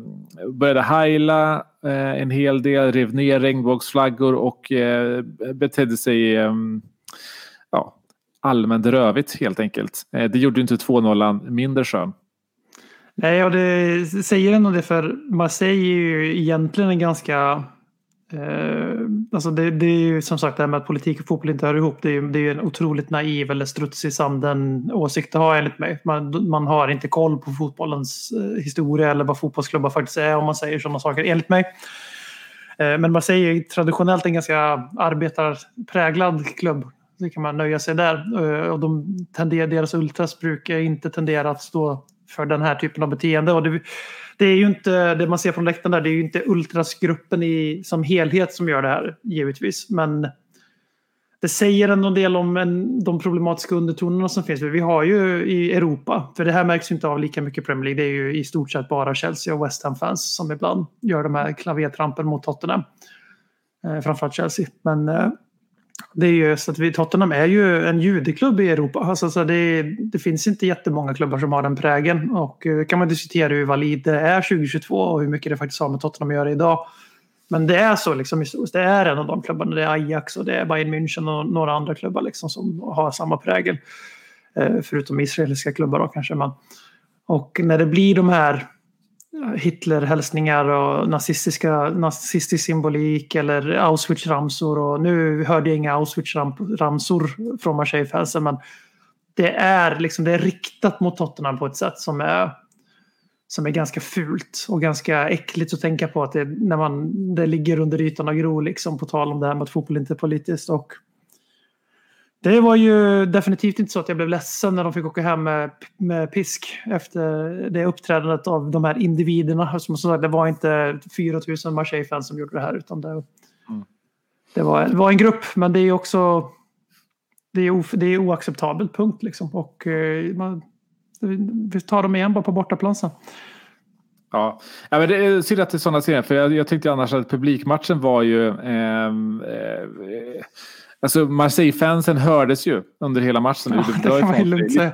S1: började heila eh, en hel del, rev ner regnbågsflaggor och eh, betedde sig eh, ja, allmänt rövigt helt enkelt. Eh, det gjorde ju inte 2-0 mindre skön.
S2: Nej, och det säger ändå det för Marseille är ju egentligen en ganska... Eh, alltså det, det är ju som sagt det här med att politik och fotboll inte hör ihop. Det är ju det är ju en otroligt naiv eller struts i sanden åsikt att ha enligt mig. Man, man har inte koll på fotbollens eh, historia eller vad fotbollsklubbar faktiskt är om man säger sådana saker enligt mig. Eh, men man säger traditionellt en ganska arbetarpräglad klubb. Det kan man nöja sig där. Eh, Och de tenderar, deras ultras brukar inte tendera att stå för den här typen av beteende. Och det, det är ju inte det man ser från läktaren där. Det är ju inte ultrasgruppen i, som helhet som gör det här givetvis. Men det säger ändå en del om en, de problematiska undertonerna som finns. Vi har ju i Europa, för det här märks ju inte av lika mycket i Premier League. Det är ju i stort sett bara Chelsea och West Ham-fans som ibland gör de här klavertrampen mot Tottenham. Eh, framförallt Chelsea. Men eh, det är ju så att vi, Tottenham är ju en judeklubb i Europa. Alltså, så det, det finns inte jättemånga klubbar som har den prägen. Och eh, kan man diskutera hur valid det är 2022 och hur mycket det faktiskt har med Tottenham att göra idag. Men det är så liksom historiskt. Det är en av de klubbarna. Det är Ajax och det är Bayern München och några andra klubbar liksom som har samma prägel. Eh, förutom israeliska klubbar då kanske. Men, och när det blir de här Mm. Hitlerhälsningar och nazistiska, nazistisk symbolik eller Auschwitz-ramsor. Och nu hörde jag inga Auschwitz-ramsor från Marseille-fansen men det är, liksom, det är riktat mot Tottenham på ett sätt som är, som är ganska fult och ganska äckligt att tänka på att det, när man, det ligger under ytan och gror liksom, på tal om det här med att fotboll inte är politiskt. Och det var ju definitivt inte så att jag blev ledsen när de fick åka hem med, med pisk efter det uppträdandet av de här individerna. Som sagt, det var inte 4 000 Marseille-fans som gjorde det här utan det, det, var, det var en grupp. Men det är också det är, of, det är oacceptabelt, punkt. Liksom. Och eh, man, vi tar dem igen bara på bortaplan sen.
S1: Ja. ja, men det är synd att det är sådana scener. För jag, jag tyckte annars att publikmatchen var ju... ehm, eh, Alltså Marseille-fansen hördes ju under hela matchen.
S2: Ja, det
S1: sig.
S2: lugnt säga.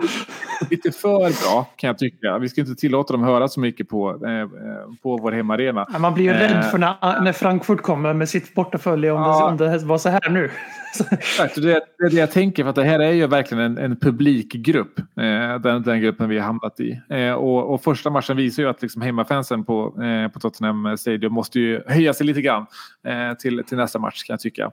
S1: lite för bra kan jag tycka. Vi ska inte tillåta dem höra så mycket på, eh, eh, på vår hemmaarena.
S2: Man blir ju
S1: Eh.
S2: rädd för när, när Frankfurt kommer med sitt bortafölje om,
S1: Ja.
S2: det, om det var så här nu.
S1: Exakt, det, det är det jag tänker för att det här är ju verkligen en, en publikgrupp. Eh, den, den gruppen vi har hamnat i. Eh, och, och första matchen visar ju att liksom hemmafansen på, eh, på Tottenham Stadium måste ju höja sig lite grann eh, till, till nästa match kan jag tycka.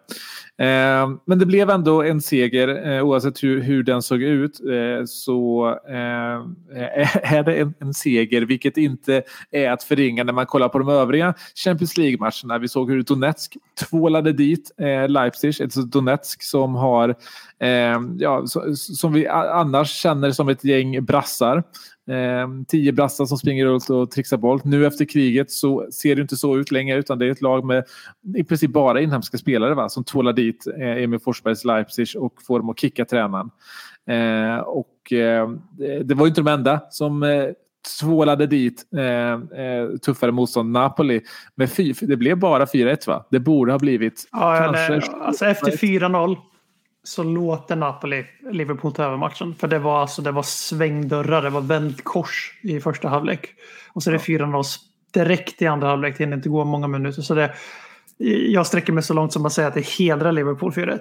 S1: Eh, men det blev ändå en seger eh, oavsett hur, hur den såg ut. Eh, så eh, är det en, en seger vilket inte är att förringa när man kollar på de övriga Champions League-matcherna. Vi såg hur Donetsk tvålade dit eh, Leipzig. Alltså Donetsk som har eh, ja, som vi annars känner som ett gäng brassar. Eh, tio brassar som springer runt och trixar boll. Nu efter kriget så ser det inte så ut längre utan det är ett lag med i princip bara inhemska spelare va, som tvålar dit eh, Emil Forsbergs Leipzig och får dem att kicka tränaren. Eh, och eh, det- det var ju inte de enda som eh, tvålade dit eh, eh, tuffare motstånd. Napoli med fy, det blev bara 4-1 va? Det borde ha blivit
S2: Ja,
S1: kanske...
S2: alltså efter 4-0 så låter Napoli Liverpool ta över matchen. För det var, alltså, det var svängdörrar, det var vänt kors i första halvlek. Och så är det 4-0 direkt i andra halvlek. Det hinner inte gå många minuter. Så det, jag sträcker mig så långt som att säga att det hedrar Liverpool 4-1.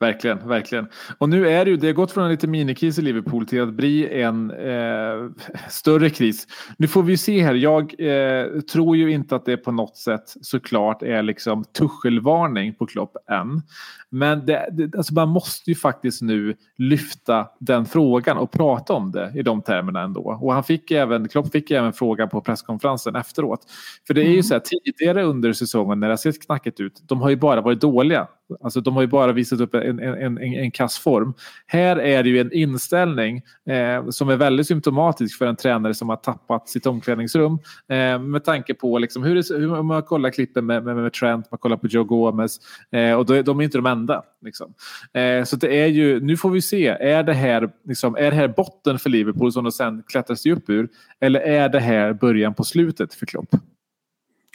S1: Verkligen, verkligen. Och nu är det ju, det har gått från en lite minikris i Liverpool till att bli en eh, större kris. Nu får vi se här, jag eh, tror ju inte att det på något sätt såklart är liksom Tuchelvarning på Klopp än. Men det, det, alltså man måste ju faktiskt nu lyfta den frågan och prata om det i de termerna ändå. Och han fick även, Klopp fick även frågan på presskonferensen efteråt. För det är ju så här tidigare under säsongen när det har sett knackigt ut, de har ju bara varit dåliga. Alltså de har ju bara visat upp en, en, en, en kass form. Här är det ju en inställning eh, som är väldigt symptomatisk för en tränare som har tappat sitt omklädningsrum. Eh, med tanke på liksom hur, det, hur man kollar klippen med, med, med Trent, man kollar på Joe Gomez eh, och då, de är inte de enda. Liksom. Eh, så det är ju, nu får vi se, är det här, liksom, är det här botten för Liverpool som de sen klättrar sig upp ur? Eller är det här början på slutet för Klopp?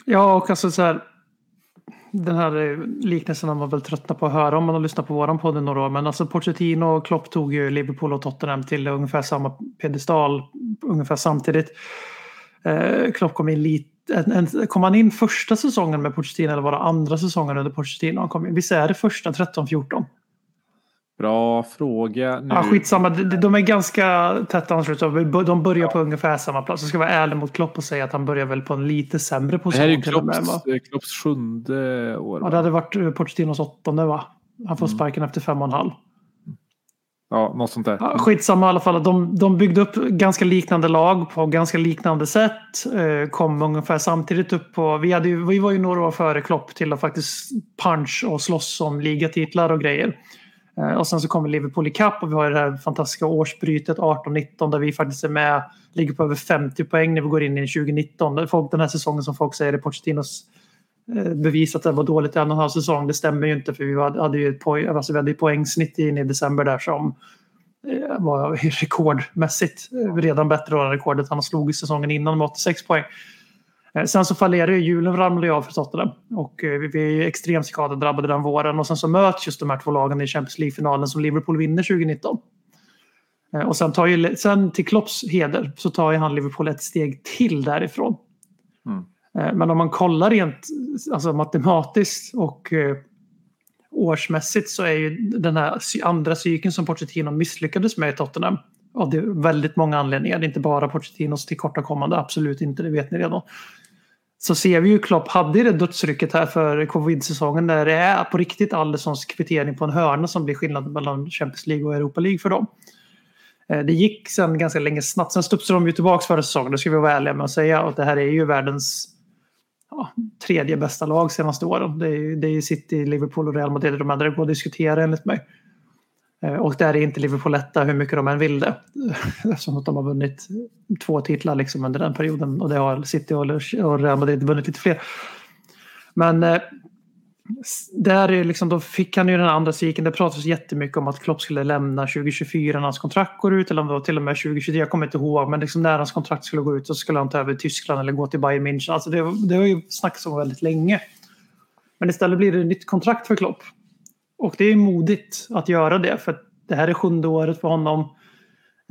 S2: Ja, och alltså så här. Den här eh, liknelsen har man väl tröttnat på att höra om man har lyssnat på våran podd i några år. Men alltså Pochettino och Klopp tog ju Liverpool och Tottenham till ungefär samma piedestal ungefär samtidigt. Eh, Klopp kom in lite en, en, kom han in första säsongen med Pochettino eller var det andra säsongen under Pochettino han kom in? Visst är det första 13-14?
S1: Bra fråga. Nu.
S2: Ja, skitsamma, de, de är ganska tätt anslutna. De börjar på ungefär samma plats. Jag ska vara ärlig mot Klopp och säga att han börjar väl på en lite sämre
S1: det
S2: position.
S1: här är
S2: och med?
S1: Klopps, Klopps sjunde år.
S2: Ja, det hade varit eh, Pochettinos åttonde va? Han
S1: Mm.
S2: får sparken efter fem och en halv.
S1: Ja, något sånt där.
S2: Ja, skitsamma i alla fall. De, de byggde upp ganska liknande lag på ganska liknande sätt. Eh, kom ungefär samtidigt upp på... Vi, hade ju, vi var ju några år före Klopp till att faktiskt punch och slåss om ligatitlar och grejer. Eh, och sen så kommer Liverpool ikapp och vi har det här fantastiska årsbrytet 18-19 där vi faktiskt är med, ligger på över 50 poäng när vi går in i 2019. Folk, den här säsongen som folk säger är Pochettinos eh, bevis att det var dåligt i en och en halv säsong. Det stämmer ju inte för vi hade, ju ett poäng, alltså vi hade poängsnitt in i december där som eh, var rekordmässigt redan bättre än rekordet han slog i säsongen innan med 86 poäng. Eh, Sen så fallerar ju julen ramlade ju av för Tottenham och eh, vi- vi är ju extremt skadedrabbade den våren och sen så möts just de här två lagen i Champions League-finalen som Liverpool vinner 2019. Eh, Och sen, tar ju, sen till Klopps heder så tar ju han Liverpool ett steg till därifrån.
S1: Mm.
S2: Men om man kollar rent alltså matematiskt och årsmässigt så är ju den härcy- andra cykeln som Pochettino misslyckades med i Tottenham av det är väldigt många anledningar. Det är inte bara Pochettinos tillkortakommande, absolut inte, det vet ni redan. Så ser vi ju Klopp hade det dödsrycket här för covid-säsongen där det är på riktigt Alessons kvittering på en hörna som blir skillnaden mellan Champions League och Europa League för dem. Eh, det gick sen ganska länge snabbt. Sen studsade de ju tillbaka förra säsongen, det ska vi vara ärliga med att säga. Och det här är ju världens ja, tredje bästa lag senaste åren. Det är, ju- det är City, Liverpool och Real Madrid. De andra går att diskutera enligt mig. Eh, och där är inte Liverpool etta hur mycket de än vill det. Eftersom att de har vunnit två titlar liksom under den perioden. Och det har City och Real Madrid vunnit lite fler. Men eh, där är liksom, då fick han ju den andra cykeln. Det pratades jättemycket om att Klopp skulle lämna 2024 när hans kontrakt går ut. Eller om det var till och med 2023, jag kommer inte ihåg. Men liksom när hans kontrakt skulle gå ut så skulle han ta över Tyskland eller gå till Bayern München. Alltså det, det har ju snackats om väldigt länge. Men istället blir det ett nytt kontrakt för Klopp. Och det är modigt att göra det för det här är sjunde året för honom.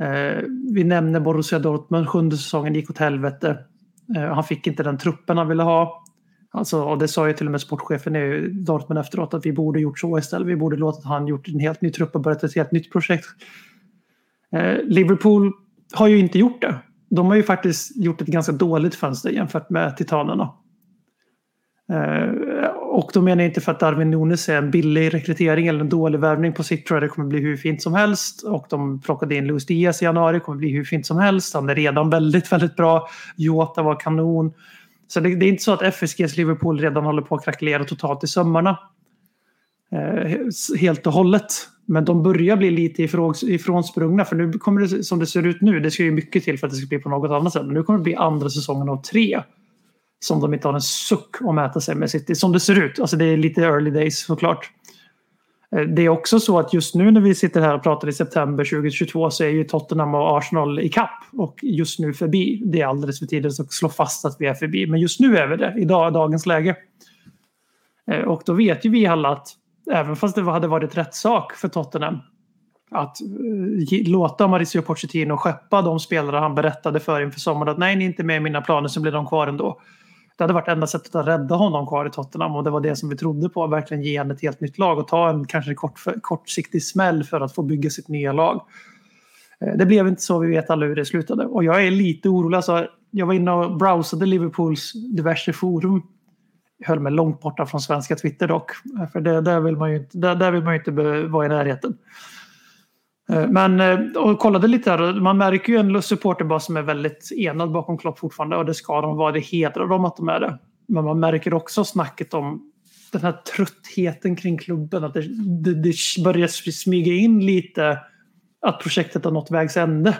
S2: Eh, vi nämner Borussia Dortmund, sjunde säsongen gick åt helvete. Eh, han fick inte den truppen han ville ha. Alltså, och det sa ju till och med sportchefen i Dortmund efteråt att vi borde gjort så istället. Vi borde låtit han gjort en helt ny trupp och börjat ett helt nytt projekt. Eh, Liverpool har ju inte gjort det. De har ju faktiskt gjort ett ganska dåligt fönster jämfört med Titanerna. Eh, och då menar jag inte för att Darwin Nunes är en billig rekrytering eller en dålig värvning. På sikt tror jag det kommer bli hur fint som helst. Och de plockade in Luis Diaz i januari. kommer bli hur fint som helst. Han är redan väldigt, väldigt bra. Jota var kanon. Så det, det är inte så att FSGs Liverpool redan håller på att krackelera totalt i sömmarna. Eh, helt och hållet. Men de börjar bli lite ifrån, ifrånsprungna. För nu kommer det, som det ser ut nu, det ska ju mycket till för att det ska bli på något annat sätt. Men nu kommer det bli andra säsongen av tre. Som de inte har en suck att mäta sig med City. Som det ser ut. Alltså det är lite early days såklart. Eh, det är också så att just nu när vi sitter här och pratar i september 2022 så är ju Tottenham och Arsenal i kapp och just nu förbi. Det är alldeles för tidigt att slå fast att vi är förbi. Men just nu är vi det, i dagens läge. Eh, och då vet ju vi alla att även fast det hade varit rätt sak för Tottenham att eh, låta Mauricio Pochettino skeppa de spelare han berättade för inför sommaren att nej, ni är inte med i mina planer så blir de kvar ändå. Det hade varit enda sättet att rädda honom kvar i Tottenham och det var det som vi trodde på. Verkligen ge honom ett helt nytt lag och ta en kanske kort, kortsiktig smäll för att få bygga sitt nya lag. Eh, det blev inte så, vi vet alla hur det slutade. Och jag är lite orolig. Alltså, jag var inne och browsade Liverpools diverse forum. Jag höll mig långt borta från svenska Twitter dock. Eh, för det, där, vill man ju inte, där, där vill man ju inte vara i närheten. Eh, Men eh, och kollade lite här, man märker ju en supporterbas som är väldigt enad bakom Klopp fortfarande och det ska de vara, det hedrar dem att de är det. Men man märker också snacket om den här tröttheten kring klubben, att det, det, det börjar smyga in lite att projektet har nått vägs ände.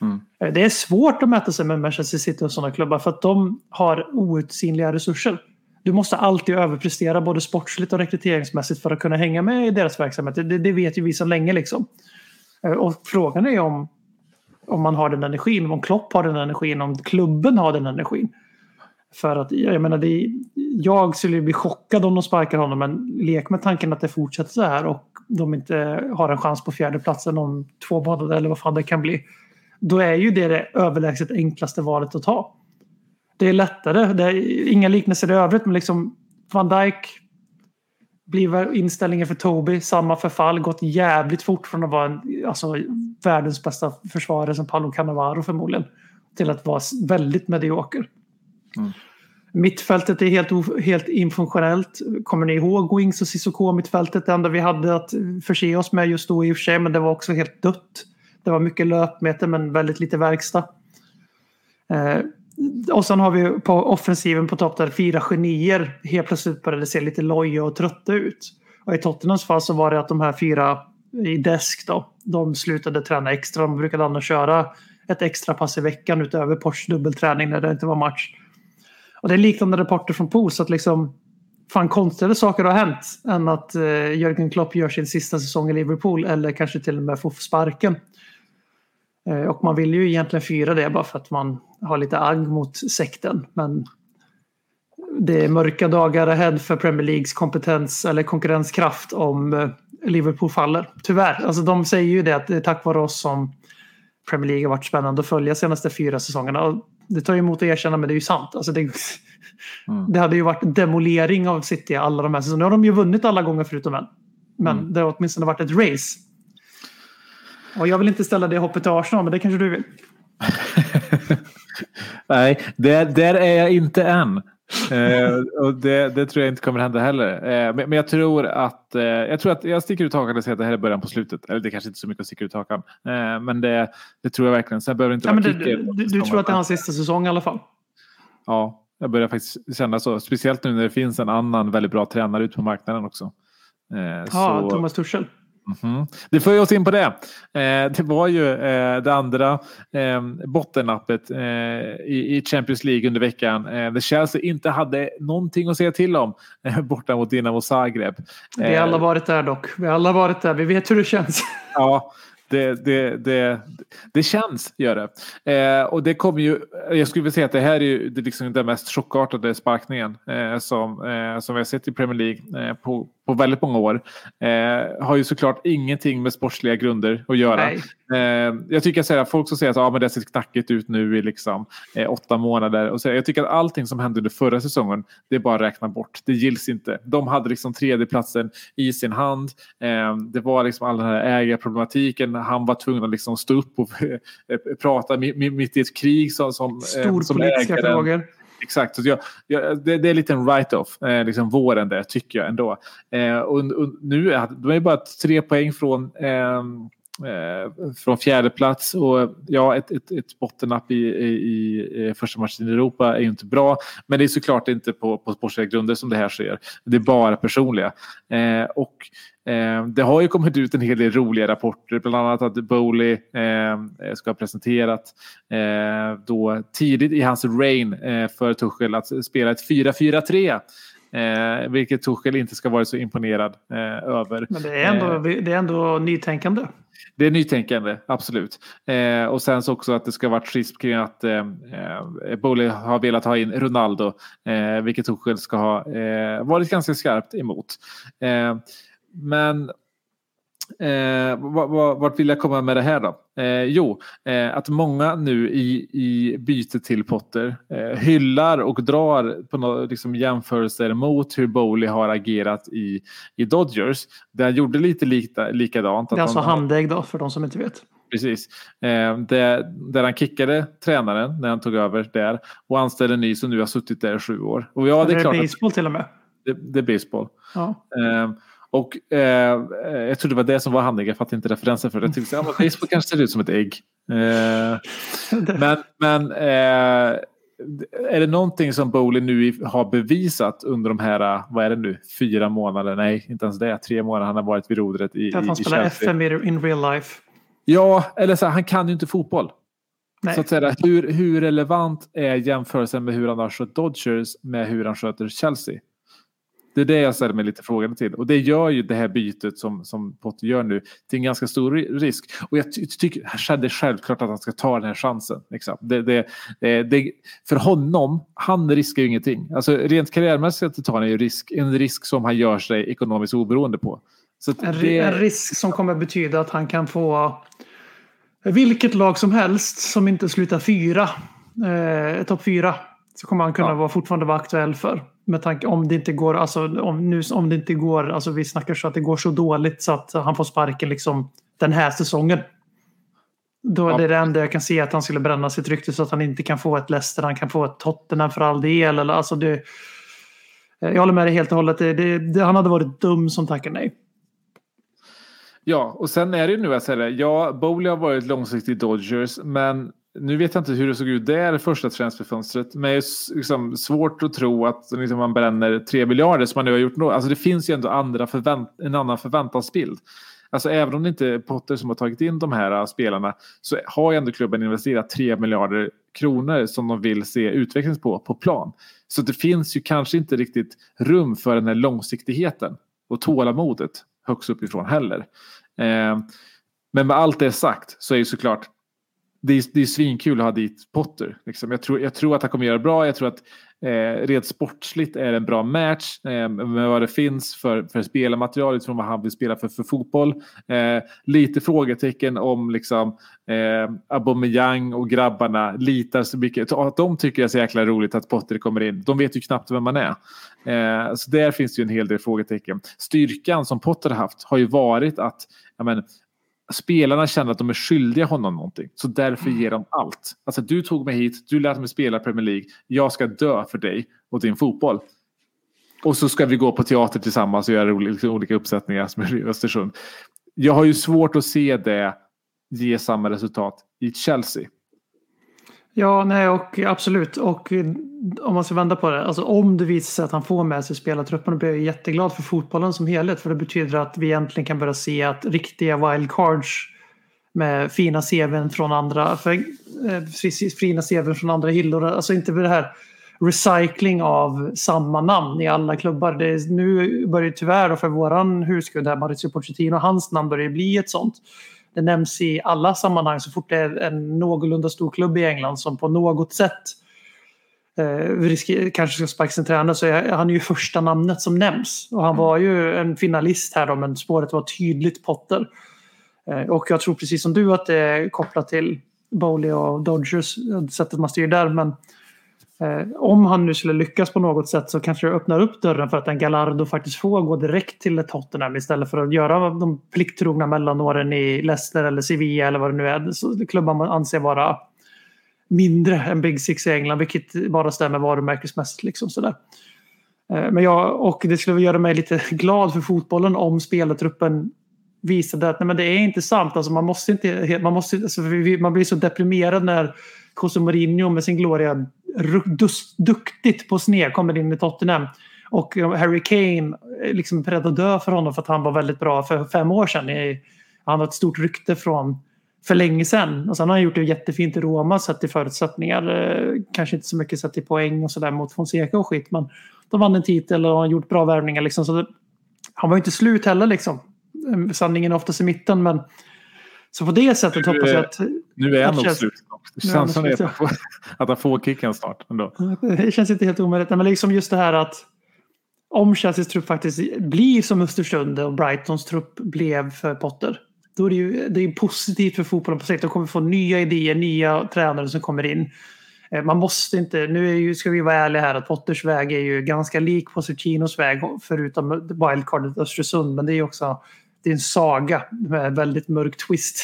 S1: Mm.
S2: Eh, Det är svårt att mäta sig med Manchester City och sådana klubbar för att de har outsinliga resurser. Du måste alltid överprestera både sportsligt och rekryteringsmässigt för att kunna hänga med i deras verksamhet. Det, det vet ju vi så länge liksom. Eh, och frågan är om, om man har den energin, om Klopp har den energin, om klubben har den energin. För att jag menar, det, jag skulle bli chockad om de sparkar honom men lek med tanken att det fortsätter så här och de inte har en chans på fjärdeplatsen om två månader eller vad fan det kan bli. Då är ju det det överlägset enklaste valet att ta. Det är lättare. Det är inga liknelser i övrigt men liksom Van Dijk blir inställningen för Toby samma förfall. Gått jävligt fort från att vara en, alltså, världens bästa försvarare som Paolo Cannavaro förmodligen till att vara väldigt medioker. Mittfältet är helt, helt infunktionellt. Kommer ni ihåg Wings och Cissoko mittfältet? Det enda vi hade att förse oss med just då i och för sig, men det var också helt dött. Det var mycket löpmeter men väldigt lite verkstad. Eh, och sen har vi på offensiven på topp där fyra genier helt plötsligt började se lite loja och trötta ut. Och i Tottenhams fall så var det att de här fyra i desk då, de slutade träna extra. De brukade annars köra ett extra pass i veckan utöver Porsche dubbelträning när det inte var match. Och det är liknande rapporter från POS att liksom fan konstigare saker har hänt än att eh, Jörgen Klopp gör sin sista säsong i Liverpool eller kanske till och med får sparken. Eh, och man vill ju egentligen fira det bara för att man har lite agg mot sekten. Men det är mörka dagar ahead för Premier Leagues kompetens eller konkurrenskraft om eh, Liverpool faller. Tyvärr. Alltså de säger ju det att det är tack vare oss som Premier League har varit spännande att följa de senaste fyra säsongerna. Och det tar ju emot att erkänna men det är ju sant. Alltså det, det hade ju varit demolering av City alla de här säsongerna. Nu har de ju vunnit alla gånger förutom en. Men det har åtminstone varit ett race. Och jag vill inte ställa det hoppet till Arsenal men det kanske du vill.
S1: Nej, där, där är jag inte än. Eh, och det, det tror jag inte kommer hända heller. Eh, men, men jag tror att eh, jag tror att jag sticker ut hakan och säger att det här är början på slutet. Eller det kanske inte är så mycket att sticka ut hakan. Eh, men det, det tror jag verkligen. Sen behöver det inte
S2: Ja,
S1: vara
S2: du, du, du tror att det är hans sista säsong i alla fall?
S1: Ja, jag börjar faktiskt känna så. Speciellt nu när det finns en annan väldigt bra tränare ute på marknaden också. Eh,
S2: Ja,
S1: så-
S2: Thomas Tuchel.
S1: Mhm. Det för oss in på det. Eh, det var ju eh, det andra eh, bottennappet eh, i, i Champions League under veckan. Eh, där Chelsea inte hade någonting att säga till om eh, borta mot Dinamo Zagreb.
S2: Vi har
S1: Eh,
S2: alla varit där dock. Vi har alla varit där. Vi vet hur det känns.
S1: Ja, det, det, det, det känns, gör det. Eh, och det kommer ju, jag skulle vilja säga att det här är ju det liksom den mest chockartade sparkningen eh, som, eh, som vi har sett i Premier League eh, på, på väldigt många år. Eh, har ju såklart ingenting med sportsliga grunder att göra. Eh, jag tycker att folk som säger att ah, men det ser knackigt ut nu i liksom, eh, åtta månader. Och så, jag tycker att allting som hände under förra säsongen, det är bara att räkna bort. Det gills inte. De hade liksom tredjeplatsen i sin hand. Eh, det var liksom all den här ägarproblematiken. Han var tvungen att liksom stå upp och eh, prata mi- mi- mitt i ett krig som, som, eh, som
S2: Storpolitiska
S1: ägaren.
S2: frågor.
S1: Exakt. Så jag, jag, det, det är lite en write-off, eh, liksom våren där, tycker jag ändå. Eh, och, och nu är de är bara tre poäng från, eh, Eh, från fjärde plats och ja, ett, ett, ett bottennapp i, i, i eh, första matchen i Europa är ju inte bra. Men det är såklart inte på, på sportsliga grunder som det här sker. Det är bara personliga. Eh, och Eh, det har ju kommit ut en hel del roliga rapporter, bland annat att Bowley eh, ska ha presenterat eh, då tidigt i hans reign eh, för Tuchel att spela ett 4-4-3. Eh, vilket Tuchel inte ska vara så imponerad eh, över.
S2: Men det är ändå, det är ändå nytänkande.
S1: Det är nytänkande, absolut. Eh, och sen så också att det ska varit schism kring att eh, eh, Bowley har velat ha in Ronaldo, eh, vilket Tuchel ska ha eh, varit ganska skarpt emot. Eh, men Eh, vart, vill jag komma med det här då? Eh, jo, eh, att många nu i, i byte till Potter eh, hyllar och drar på några liksom, jämförelser mot hur Bowley har agerat i, i Dodgers. Där han gjorde lite lika, likadant.
S2: Det är
S1: att
S2: alltså
S1: han-
S2: handägg då, för de som inte vet.
S1: Precis. Eh, där, där han kickade tränaren när han tog över där och anställde en ny som nu har suttit där i sju år. Och ja, det är
S2: Eller
S1: klart att
S2: baseball till och med.
S1: det, det är baseball.
S2: Ja.
S1: Eh, och eh, jag trodde det var det som var handläggare, jag fattade inte referensen för det. Jag tyckte att ja, baseball kanske ser ut som ett ägg. Eh, men men eh, är det någonting som Bowley nu har bevisat under de här, vad är det nu, fyra månader? Nej, inte ens det. Tre månader han har varit vid rodret i,
S2: Att han spelar. FM in real life.
S1: Ja, eller så här, han kan ju inte fotboll.
S2: Nej.
S1: Så att säga, hur, hur relevant är jämförelsen med hur han har skött Dodgers med hur han sköter Chelsea? Det är det jag ställer mig lite frågande till. Och det gör ju det här bytet som, som Potter gör nu till en ganska stor ri- risk. Och jag ty- tycker det är självklart att han ska ta den här chansen. Liksom. Det, det, det, för honom, han riskar ju ingenting. Alltså, rent karriärmässigt tar han ju risk, en risk som han gör sig ekonomiskt oberoende på. Det,
S2: en risk som kommer betyda att han kan få vilket lag som helst som inte slutar fyra, eh, topp fyra, så kommer han kunna
S1: Ja.
S2: vara, fortfarande vara aktuell för. Med tanke om det inte går, alltså om, nu, om det inte går, alltså vi snackar så att det går så dåligt så att han får sparken liksom den här säsongen. Då
S1: Ja.
S2: är det det enda jag kan se att han skulle bränna sitt rykte så att han inte kan få ett Leicester, han kan få ett Tottenham för all del. Eller, alltså det, jag håller med dig helt och hållet. Det, det, han hade varit dum som tackar nej.
S1: Ja, och sen är det ju nu att säga det. Ja, Bowley har varit långsiktig Dodgers, men nu vet jag inte hur det såg ut där i första transferfönstret. Men det är liksom svårt att tro att liksom, man bränner 3 miljarder som man nu har gjort. Alltså det finns ju ändå andra förvänt en annan förväntansbild. Alltså även om det inte är Potter som har tagit in de här äh, spelarna så har ju ändå klubben investerat 3 miljarder kronor som de vill se utveckling på, på plan. Så det finns ju kanske inte riktigt rum för den här långsiktigheten och tålamodet högst uppifrån heller. Eh, men med allt det sagt så är ju såklart det är, det är svinkul att ha dit Potter. Liksom. Jag, tror, jag tror att han kommer göra det bra. Jag tror att eh, rent sportsligt är det en bra match eh, med vad det finns för, för spelarmaterial utifrån vad han vill spela för, för fotboll. Eh, lite frågetecken om liksom, eh, Aubameyang och grabbarna litar så mycket. Att de tycker det är så jäkla roligt att Potter kommer in. De vet ju knappt vem man är. Eh, så där finns det ju en hel del frågetecken. Styrkan som Potter har haft har ju varit att ja, men, spelarna känner att de är skyldiga honom någonting. Så därför ger de allt. Alltså du tog mig hit, du lät mig spela Premier League. Jag ska dö för dig och din fotboll. Och så ska vi gå på teater tillsammans och göra olika, olika uppsättningar som är i Östersund. Jag har ju svårt att se det ge samma resultat i Chelsea.
S2: Ja, nej, och absolut. Och eh, om man ska vända på det. Alltså om det visar sig att han får med sig spelartruppen då blir jag jätteglad för fotbollen som helhet. För det betyder att vi äntligen kan börja se att riktiga wildcards med fina CVn från andra, för, eh, fina CVn från andra hyllor. Alltså inte det här recycling av samma namn i alla klubbar. Det är, nu börjar det tyvärr för våran husgud här, Maurizio Pochettino, hans namn börjar bli ett sånt. Det nämns i alla sammanhang så fort det är en någorlunda stor klubb i England som på något sätt eh, kanske ska sparka sin tränare så är han är ju första namnet som nämns. Och han var ju en finalist här då men spåret var tydligt Potter. Eh, och jag tror precis som du att det är kopplat till Bowley och Dodgers, sättet man styr där. Men Eh, om han nu skulle lyckas på något sätt så kanske det öppnar upp dörren för att en Gallardo faktiskt får gå direkt till ett Tottenham istället för att göra de plikttrogna mellanåren i Leicester eller Sevilla eller vad det nu är. Så klubbar man anser vara mindre än Big Six i England, vilket bara stämmer varumärkesmässigt. Liksom sådär. Eh, men jag, och det skulle göra mig lite glad för fotbollen om spelartruppen visade att nej, men det är inte sant. Alltså, man, måste inte, man, måste, alltså, man blir så deprimerad när José Mourinho med sin gloria duktigt på sned kommer in i Tottenham. Och Harry Kane eh, liksom är liksom beredd att dö för honom för att han var väldigt bra för fem år sedan. Han har ett stort rykte från för länge sedan. Och sen har han gjort det jättefint i Roma sett till förutsättningar. Eh, kanske inte så mycket sett till poäng och sådär mot Fonseca och skit. Men de vann en titel och har gjort bra värvningar. Liksom, så det, han var ju inte slut heller liksom. Eh, sanningen är oftast i mitten men så på det sättet
S1: Nu,
S2: hoppas jag att
S1: Nu är han nog slut. Det känns som att, han får, kicken snart. Ändå.
S2: Det känns inte helt omöjligt. Men liksom just det här att om Chelseas trupp faktiskt blir som Östersund och Brightons trupp blev för Potter. Då är det ju det är positivt för fotbollen på sikt. De kommer få nya idéer, nya tränare som kommer in. Eh, Man måste inte, nu är ju, ska vi vara ärliga här att Potters väg är ju ganska lik Positinos väg förutom wildcardet Östersund. Men det är ju också det är en saga med väldigt mörk twist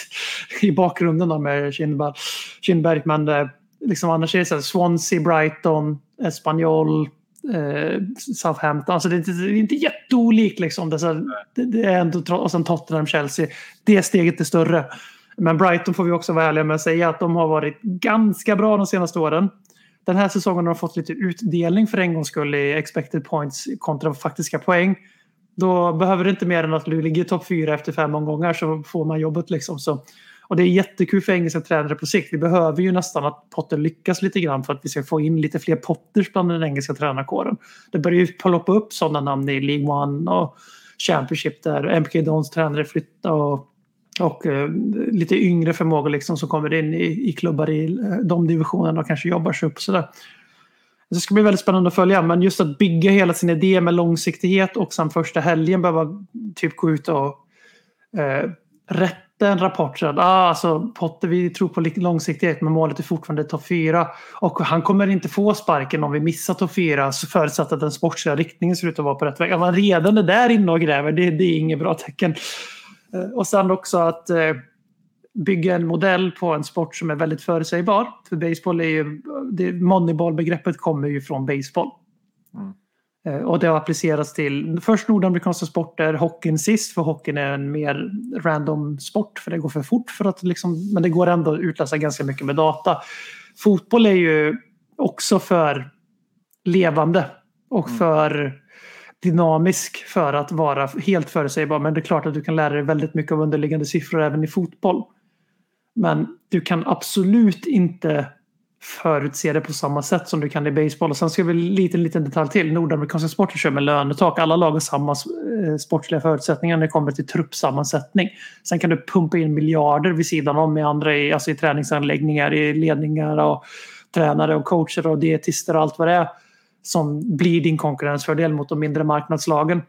S2: i bakgrunden då med Kindberg. Kindberg men eh, liksom annars är det så här, Swansea, Brighton, Espanyol, eh, Southampton. Alltså det, är inte- det är inte jätteolikt liksom. Det är, det, det är ändå, och sen Tottenham, Chelsea. Det steget är större. Men Brighton får vi också vara ärliga med att säga att de har varit ganska bra de senaste åren. Den här säsongen har de fått lite utdelning för en gångs skull i expected points kontra faktiska poäng. Då behöver det inte mer än att du ligger i topp fyra efter fem omgångar så får man jobbet. Liksom. Så, och det är jättekul för engelska tränare på sikt. Vi behöver ju nästan att Potter lyckas lite grann för att vi ska få in lite fler Potters bland den engelska tränarkåren. Det börjar ju ploppa upp sådana namn i League One och Championship där MK Dons tränare flyttar och, och uh, lite yngre förmågor liksom som kommer in i, i klubbar i uh, de divisionerna och kanske jobbar sig upp. Sådär. Det ska bli väldigt spännande att följa, men just att bygga hela sin idé med långsiktighet och sen första helgen behöva typ gå ut och eh, rätta en rapport. Så att, ah, alltså, Potter, vi tror på långsiktighet men målet är fortfarande topp fyra. Och han kommer inte få sparken om vi missar topp fyra förutsatt att den sportsliga riktningen ser ut att vara på rätt väg. Att man redan är där inne och gräver, det, det är inget bra tecken. Eh, och sen också att eh, bygga en modell på en sport som är väldigt förutsägbar. För baseball är ju, moneyball-begreppet kommer ju från baseball. Eh, Och det har applicerats till först nordamerikanska sporter, hockeyn sist, för hockeyn är en mer random sport för det går för fort. För att liksom, men det går ändå att utläsa ganska mycket med data. Fotboll är ju också för levande och för dynamisk för att vara helt förutsägbar. Men det är klart att du kan lära dig väldigt mycket av underliggande siffror även i fotboll. Men du kan absolut inte förutse det på samma sätt som du kan i baseball. Och sen ska vi liten, liten detalj till. Nordamerikanska sporter kör med lönetak. Alla lag har samma eh, sportsliga förutsättningar när det kommer till truppsammansättning. Sen kan du pumpa in miljarder vid sidan om i andra i, alltså i träningsanläggningar, i ledningar och tränare och coacher och dietister och allt vad det är som blir din konkurrensfördel mot de mindre marknadslagen.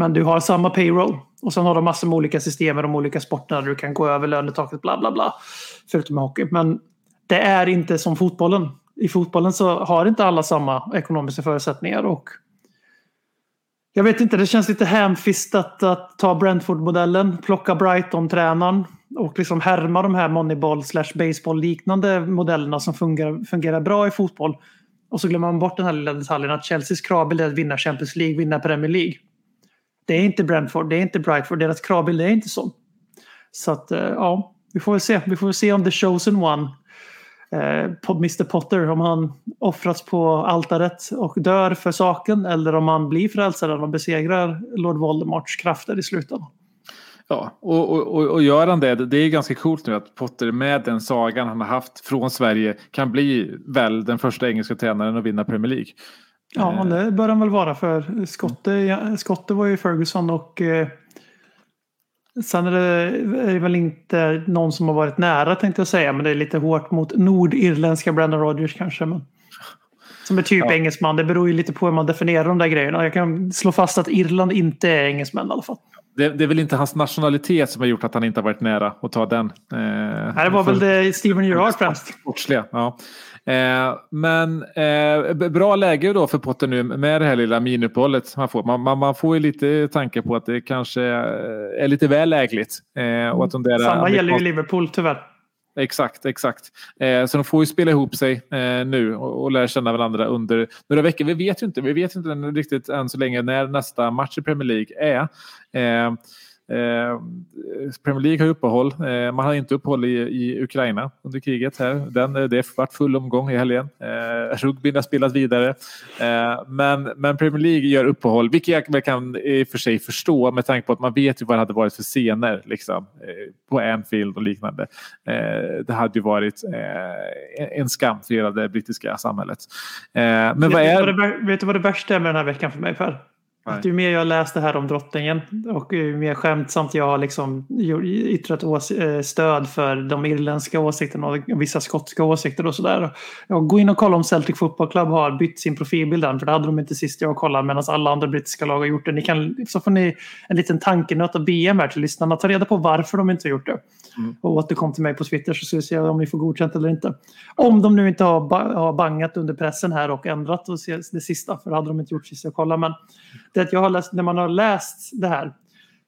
S2: Men du har samma payroll och sen har de massor med olika system i de olika sporterna där du kan gå över lönetaket bla bla bla. Förutom i hockey. Men det är inte som fotbollen. I fotbollen så har inte alla samma ekonomiska förutsättningar. Och jag vet inte, det känns lite hemfistat att ta Brentford-modellen, plocka Brighton-tränaren och liksom härma de här moneyball slash baseball-liknande modellerna som fungerar, fungerar bra i fotboll. Och så glömmer man bort den här lilla detaljen att Chelseas krav är att vinna Champions League, vinna Premier League. Det är inte Brentford, det är inte Brightford, deras kravbild är inte sån. Så att, eh, ja, vi får väl se. Vi får väl se om the chosen one, eh, Mr Potter, om han offras på altaret och dör för saken eller om han blir frälsaren och besegrar Lord Voldemorts krafter i slutändan.
S1: Ja, och, och, och, och gör han det, det är ganska coolt nu att Potter med den sagan han har haft från Sverige kan bli väl den första engelska tränaren att vinna Premier League.
S2: Ja, det bör han väl vara för Skotte, ja, Skotte var ju Ferguson och eh, sen är det, är det väl inte någon som har varit nära tänkte jag säga, men det är lite hårt mot nordirländska Brandon Rodgers kanske. Men Som är typ
S1: Ja.
S2: engelsman. Det beror ju lite på hur man definierar de där grejerna. Jag kan slå fast att Irland inte är engelsmän i alla fall.
S1: Det, det är väl inte hans nationalitet som har gjort att han inte har varit nära att ta den. Eh,
S2: Nej, det var väl det Steven Gerrard främst.
S1: Sportsliga, ja. Eh, men eh, bra läge då för Potter nu med det här lilla minuppehållet man får. Man, man, man får ju lite tanke på att det kanske eh, är lite väl lägligt. Eh, och att de där
S2: Samma gäller ju Liverpool tyvärr.
S1: Exakt, exakt. Eh, så de får ju spela ihop sig eh, nu och, och lära känna varandra under några veckor. Vi vet ju inte, vi vet inte riktigt än så länge när nästa match i Premier League är. Eh, eh, Premier League har uppehåll. Eh, man har inte uppehåll i, i Ukraina under kriget. här. Den, eh, det har varit full omgång i helgen. Eh, rugbyn har spelat vidare. Eh, men, men Premier League gör uppehåll, vilket jag kan i och för sig förstå med tanke på att man vet ju vad det hade varit för scener liksom, eh, på Anfield och liknande. Eh, det hade ju varit en skam för hela det brittiska samhället. Men
S2: Vet,
S1: vad är...
S2: vet du vad det värsta är med den här veckan för mig Per? Att ju mer jag läst det här om drottningen och ju mer skämtsamt jag har liksom yttrat eh, stöd för de irländska åsikterna och vissa skotska åsikter och sådär. Gå in och kolla om Celtic Football Club har bytt sin profilbild än, för det hade de inte sist jag kollade medan alla andra brittiska lag har gjort det. Ni kan, så får ni en liten tankenöt av BM här till lyssnarna. Ta reda på varför de inte har gjort det. Och återkom till mig på Twitter så ska vi se om ni får godkänt eller inte. Om de nu inte har, ba- har bangat under pressen här och ändrat och det sista, för det hade de inte gjort sist jag kollade. Men det att jag har läst, när man har läst det här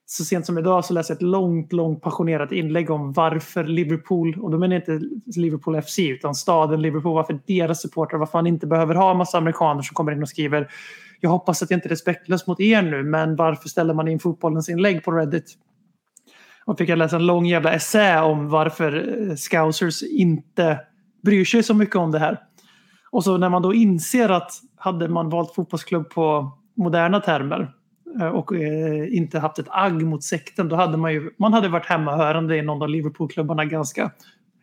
S2: så sent som idag så läste jag ett långt, långt passionerat inlägg om varför Liverpool, och då menar jag inte Liverpool FC utan staden Liverpool, varför deras supportrar, varför man inte behöver ha en massa amerikaner som kommer in och skriver jag hoppas att jag inte är respektlös mot er nu, men varför ställer man in fotbollens inlägg på Reddit? Och fick jag läsa en lång jävla essä om varför eh, scousers inte bryr sig så mycket om det här. Och så när man då inser att hade man valt fotbollsklubb på moderna termer eh, och eh, inte haft ett agg mot sekten, då hade man ju man hade varit hemmahörande i någon av Liverpoolklubbarna ganska,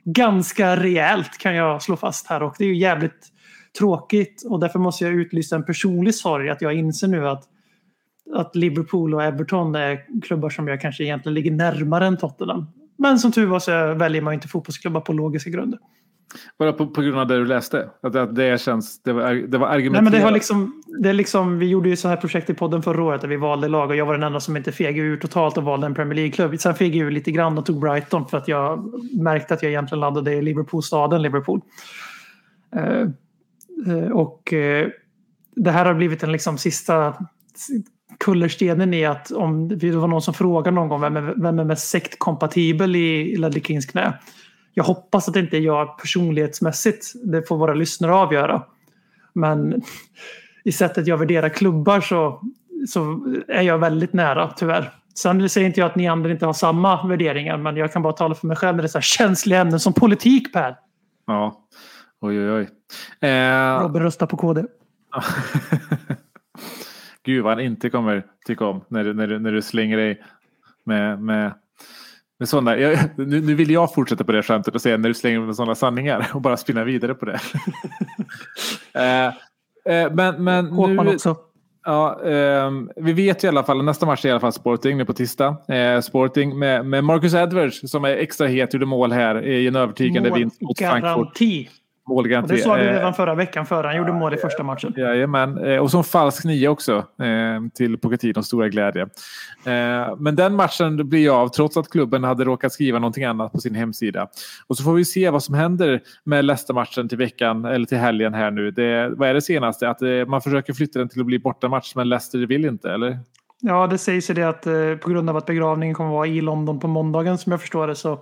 S2: ganska rejält kan jag slå fast här. Och det är ju jävligt tråkigt och därför måste jag utlysa en personlig sorg att jag inser nu att att Liverpool och Everton är klubbar som jag kanske egentligen ligger närmare än Tottenham. Men som tur var så väljer man inte fotbollsklubbar på logiska grunder.
S1: Bara på, på grund av det du läste? Att, att det känns... Det var, det var
S2: Nej,
S1: argumenterat.
S2: men det har liksom, det är liksom, vi gjorde ju så här projekt i podden förra året där vi valde lag och jag var den enda som inte fegade ur totalt och valde en Premier League-klubb. Sen fegade jag ur lite grann och tog Brighton för att jag märkte att jag egentligen landade i Liverpool-staden Liverpool. Eh, eh, och eh, det här har blivit den liksom sista kullerstenen i att om det var någon som frågade någon gång vem är, vem är mest sektkompatibel i Ledley Kings knä. Jag hoppas att det inte är jag personlighetsmässigt. Det får våra lyssnare avgöra. Men i sättet jag värderar klubbar så, så är jag väldigt nära tyvärr. Sen säger inte jag att ni andra inte har samma värderingar men jag kan bara tala för mig själv när det är så här känsliga ämnen som politik Per.
S1: Ja. Oj, oj, oj. Eh,
S2: Robin röstar på KD.
S1: Gud vad han inte kommer tycka om när du, när du, när du slänger dig med, med, med sådana. Jag, nu, nu vill jag fortsätta på det skämtet och säga när du slänger med sådana sanningar och bara spinna vidare på det. eh, eh, men men
S2: Håkman
S1: nu,
S2: också.
S1: Ja, ehm, vi vet ju i alla fall, nästa match är i alla fall Sporting nu på tisdag. Eh, Sporting med, med Marcus Edwards som är extra het, gjorde mål här i en övertygande vinst mot Frankfurt.
S2: Målgaranti. det sa du
S1: Eh,
S2: redan förra veckan före han gjorde mål i första matchen.
S1: Jajamän, Eh, och som falsk nia också eh, till Pochettinos stora glädje. Men den matchen blir av trots att klubben hade råkat skriva någonting annat på sin hemsida. Och så får vi se vad som händer med Leicester-matchen till veckan eller till helgen här nu. Det, vad är det senaste? Att man försöker flytta den till att bli bortamatch men Leicester vill inte, eller?
S2: Ja, det sägs ju det att på grund av att begravningen kommer vara i London på måndagen som jag förstår det så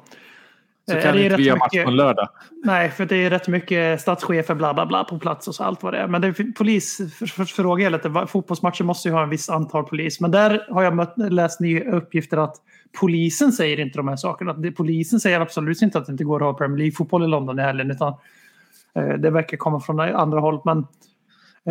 S1: Så
S2: eh,
S1: kan
S2: det
S1: inte vi ha match på lördag.
S2: Nej, för det är rätt mycket statschefer bla bla bla på plats och så allt vad det är. Men det är polisfråga är lite. Fotbollsmatcher måste ju ha en viss antal polis. Men där har jag mött, läst nya uppgifter att polisen säger inte de här sakerna. Polisen säger absolut inte att det inte går att ha Premier League-fotboll i London i helgen. Utan, eh, det verkar komma från andra håll. Men,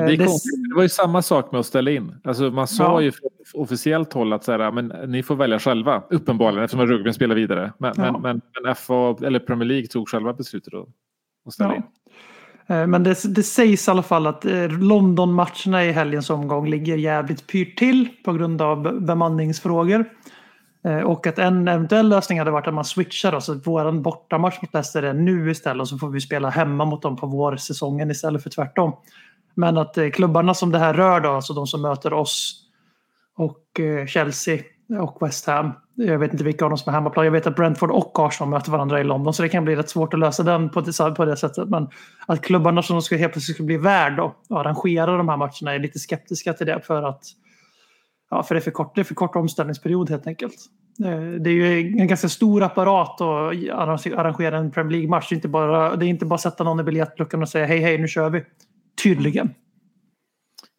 S1: Det, är
S2: det-
S1: konstigt. det var ju samma sak med att ställa in. Alltså man sa
S2: Ja.
S1: ju från officiellt håll att så här, men ni får välja själva. Uppenbarligen eftersom rugbyn spelar vidare. Men,
S2: Ja.
S1: men, men, men FA eller Premier League tog själva beslutet att, att ställa
S2: Ja.
S1: in.
S2: Eh, Men det, det sägs i alla fall att eh, London-matcherna i helgens omgång ligger jävligt pyrt till på grund av be- bemanningsfrågor. Eh, Och att en eventuell lösning hade varit att man switchar då, så att vår bortamatch mot Leicester är nu istället och så får vi spela hemma mot dem på vårsäsongen istället för tvärtom. Men att eh, klubbarna som det här rör då, alltså de som möter oss och eh, Chelsea och West Ham. Jag vet inte vilka av dem som är hemmaplan. Jag vet att Brentford och Arsenal möter varandra i London så det kan bli rätt svårt att lösa den på det, på det sättet. Men att klubbarna som ska helt plötsligt ska bli värd då, och arrangera de här matcherna är lite skeptiska till det för att Ja, för det är för kort, det är för kort omställningsperiod helt enkelt. Eh, det är ju en ganska stor apparat att arrangera en Premier League-match. Det är inte bara, det är inte bara att sätta någon i biljettluckan och säga hej, hej, nu kör vi. Tydligen.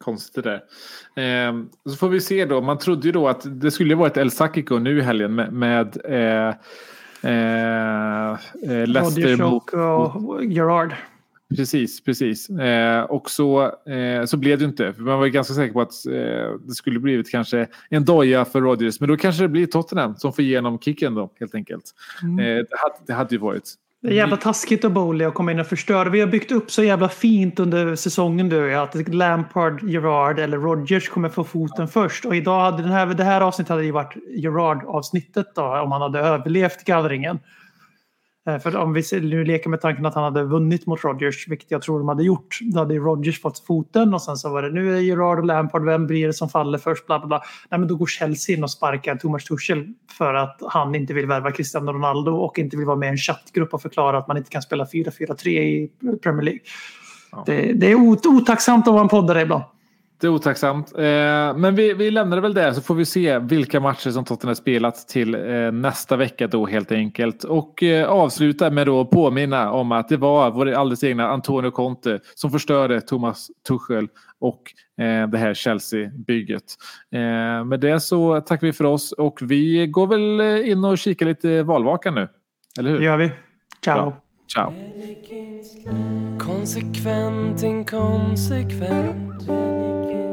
S1: Konstigt det där. Eh, så får vi se då. Man trodde ju då att det skulle vara ett El Sakiko nu i helgen med, med eh, eh, eh, Leicester
S2: Rodgers
S1: mot,
S2: och, och Gerard.
S1: Precis, precis. Eh, och så, eh, så blev det inte. För man var ganska säker på att eh, det skulle blivit kanske en doja för Rodgers. Men då kanske det blir Tottenham som får igenom kicken då helt enkelt.
S2: Mm.
S1: Eh, det, hade, det hade ju varit.
S2: Det är jävla taskigt av Bowley att komma in och förstöra. Vi har byggt upp så jävla fint under säsongen du. Att Lampard, Gerard eller Rodgers kommer få foten först. Och idag hade den här, det här avsnittet hade ju varit Gerard-avsnittet då. Om han hade överlevt gallringen. Eh, För om vi nu leker med tanken att han hade vunnit mot Rodgers, vilket jag tror de hade gjort, då hade Rodgers fått foten och sen så var det nu är Gerard och Lampard, vem blir det som faller först? Bla, bla, bla. Nej, men då går Chelsea in och sparkar Thomas Tuchel för att han inte vill värva Cristiano Ronaldo och inte vill vara med i en chattgrupp och förklara att man inte kan spela 4-4-3 i Premier League.
S1: Ja.
S2: Det, det är ot- otacksamt att vara en poddare ibland.
S1: Det är otacksamt. Eh, men vi, vi lämnar det väl där så får vi se vilka matcher som Tottenham spelat till eh, nästa vecka då helt enkelt. Och eh, avsluta med då att påminna om att det var vår alldeles egna Antonio Conte som förstörde Thomas Tuchel och eh, det här Chelsea-bygget. Eh, med det så tackar vi för oss och vi går väl in och kikar lite valvakan nu. Eller
S2: Det
S1: hur?
S2: gör vi. Ciao.
S1: Bra. Ciao.
S3: Konsekvent, inkonsekvent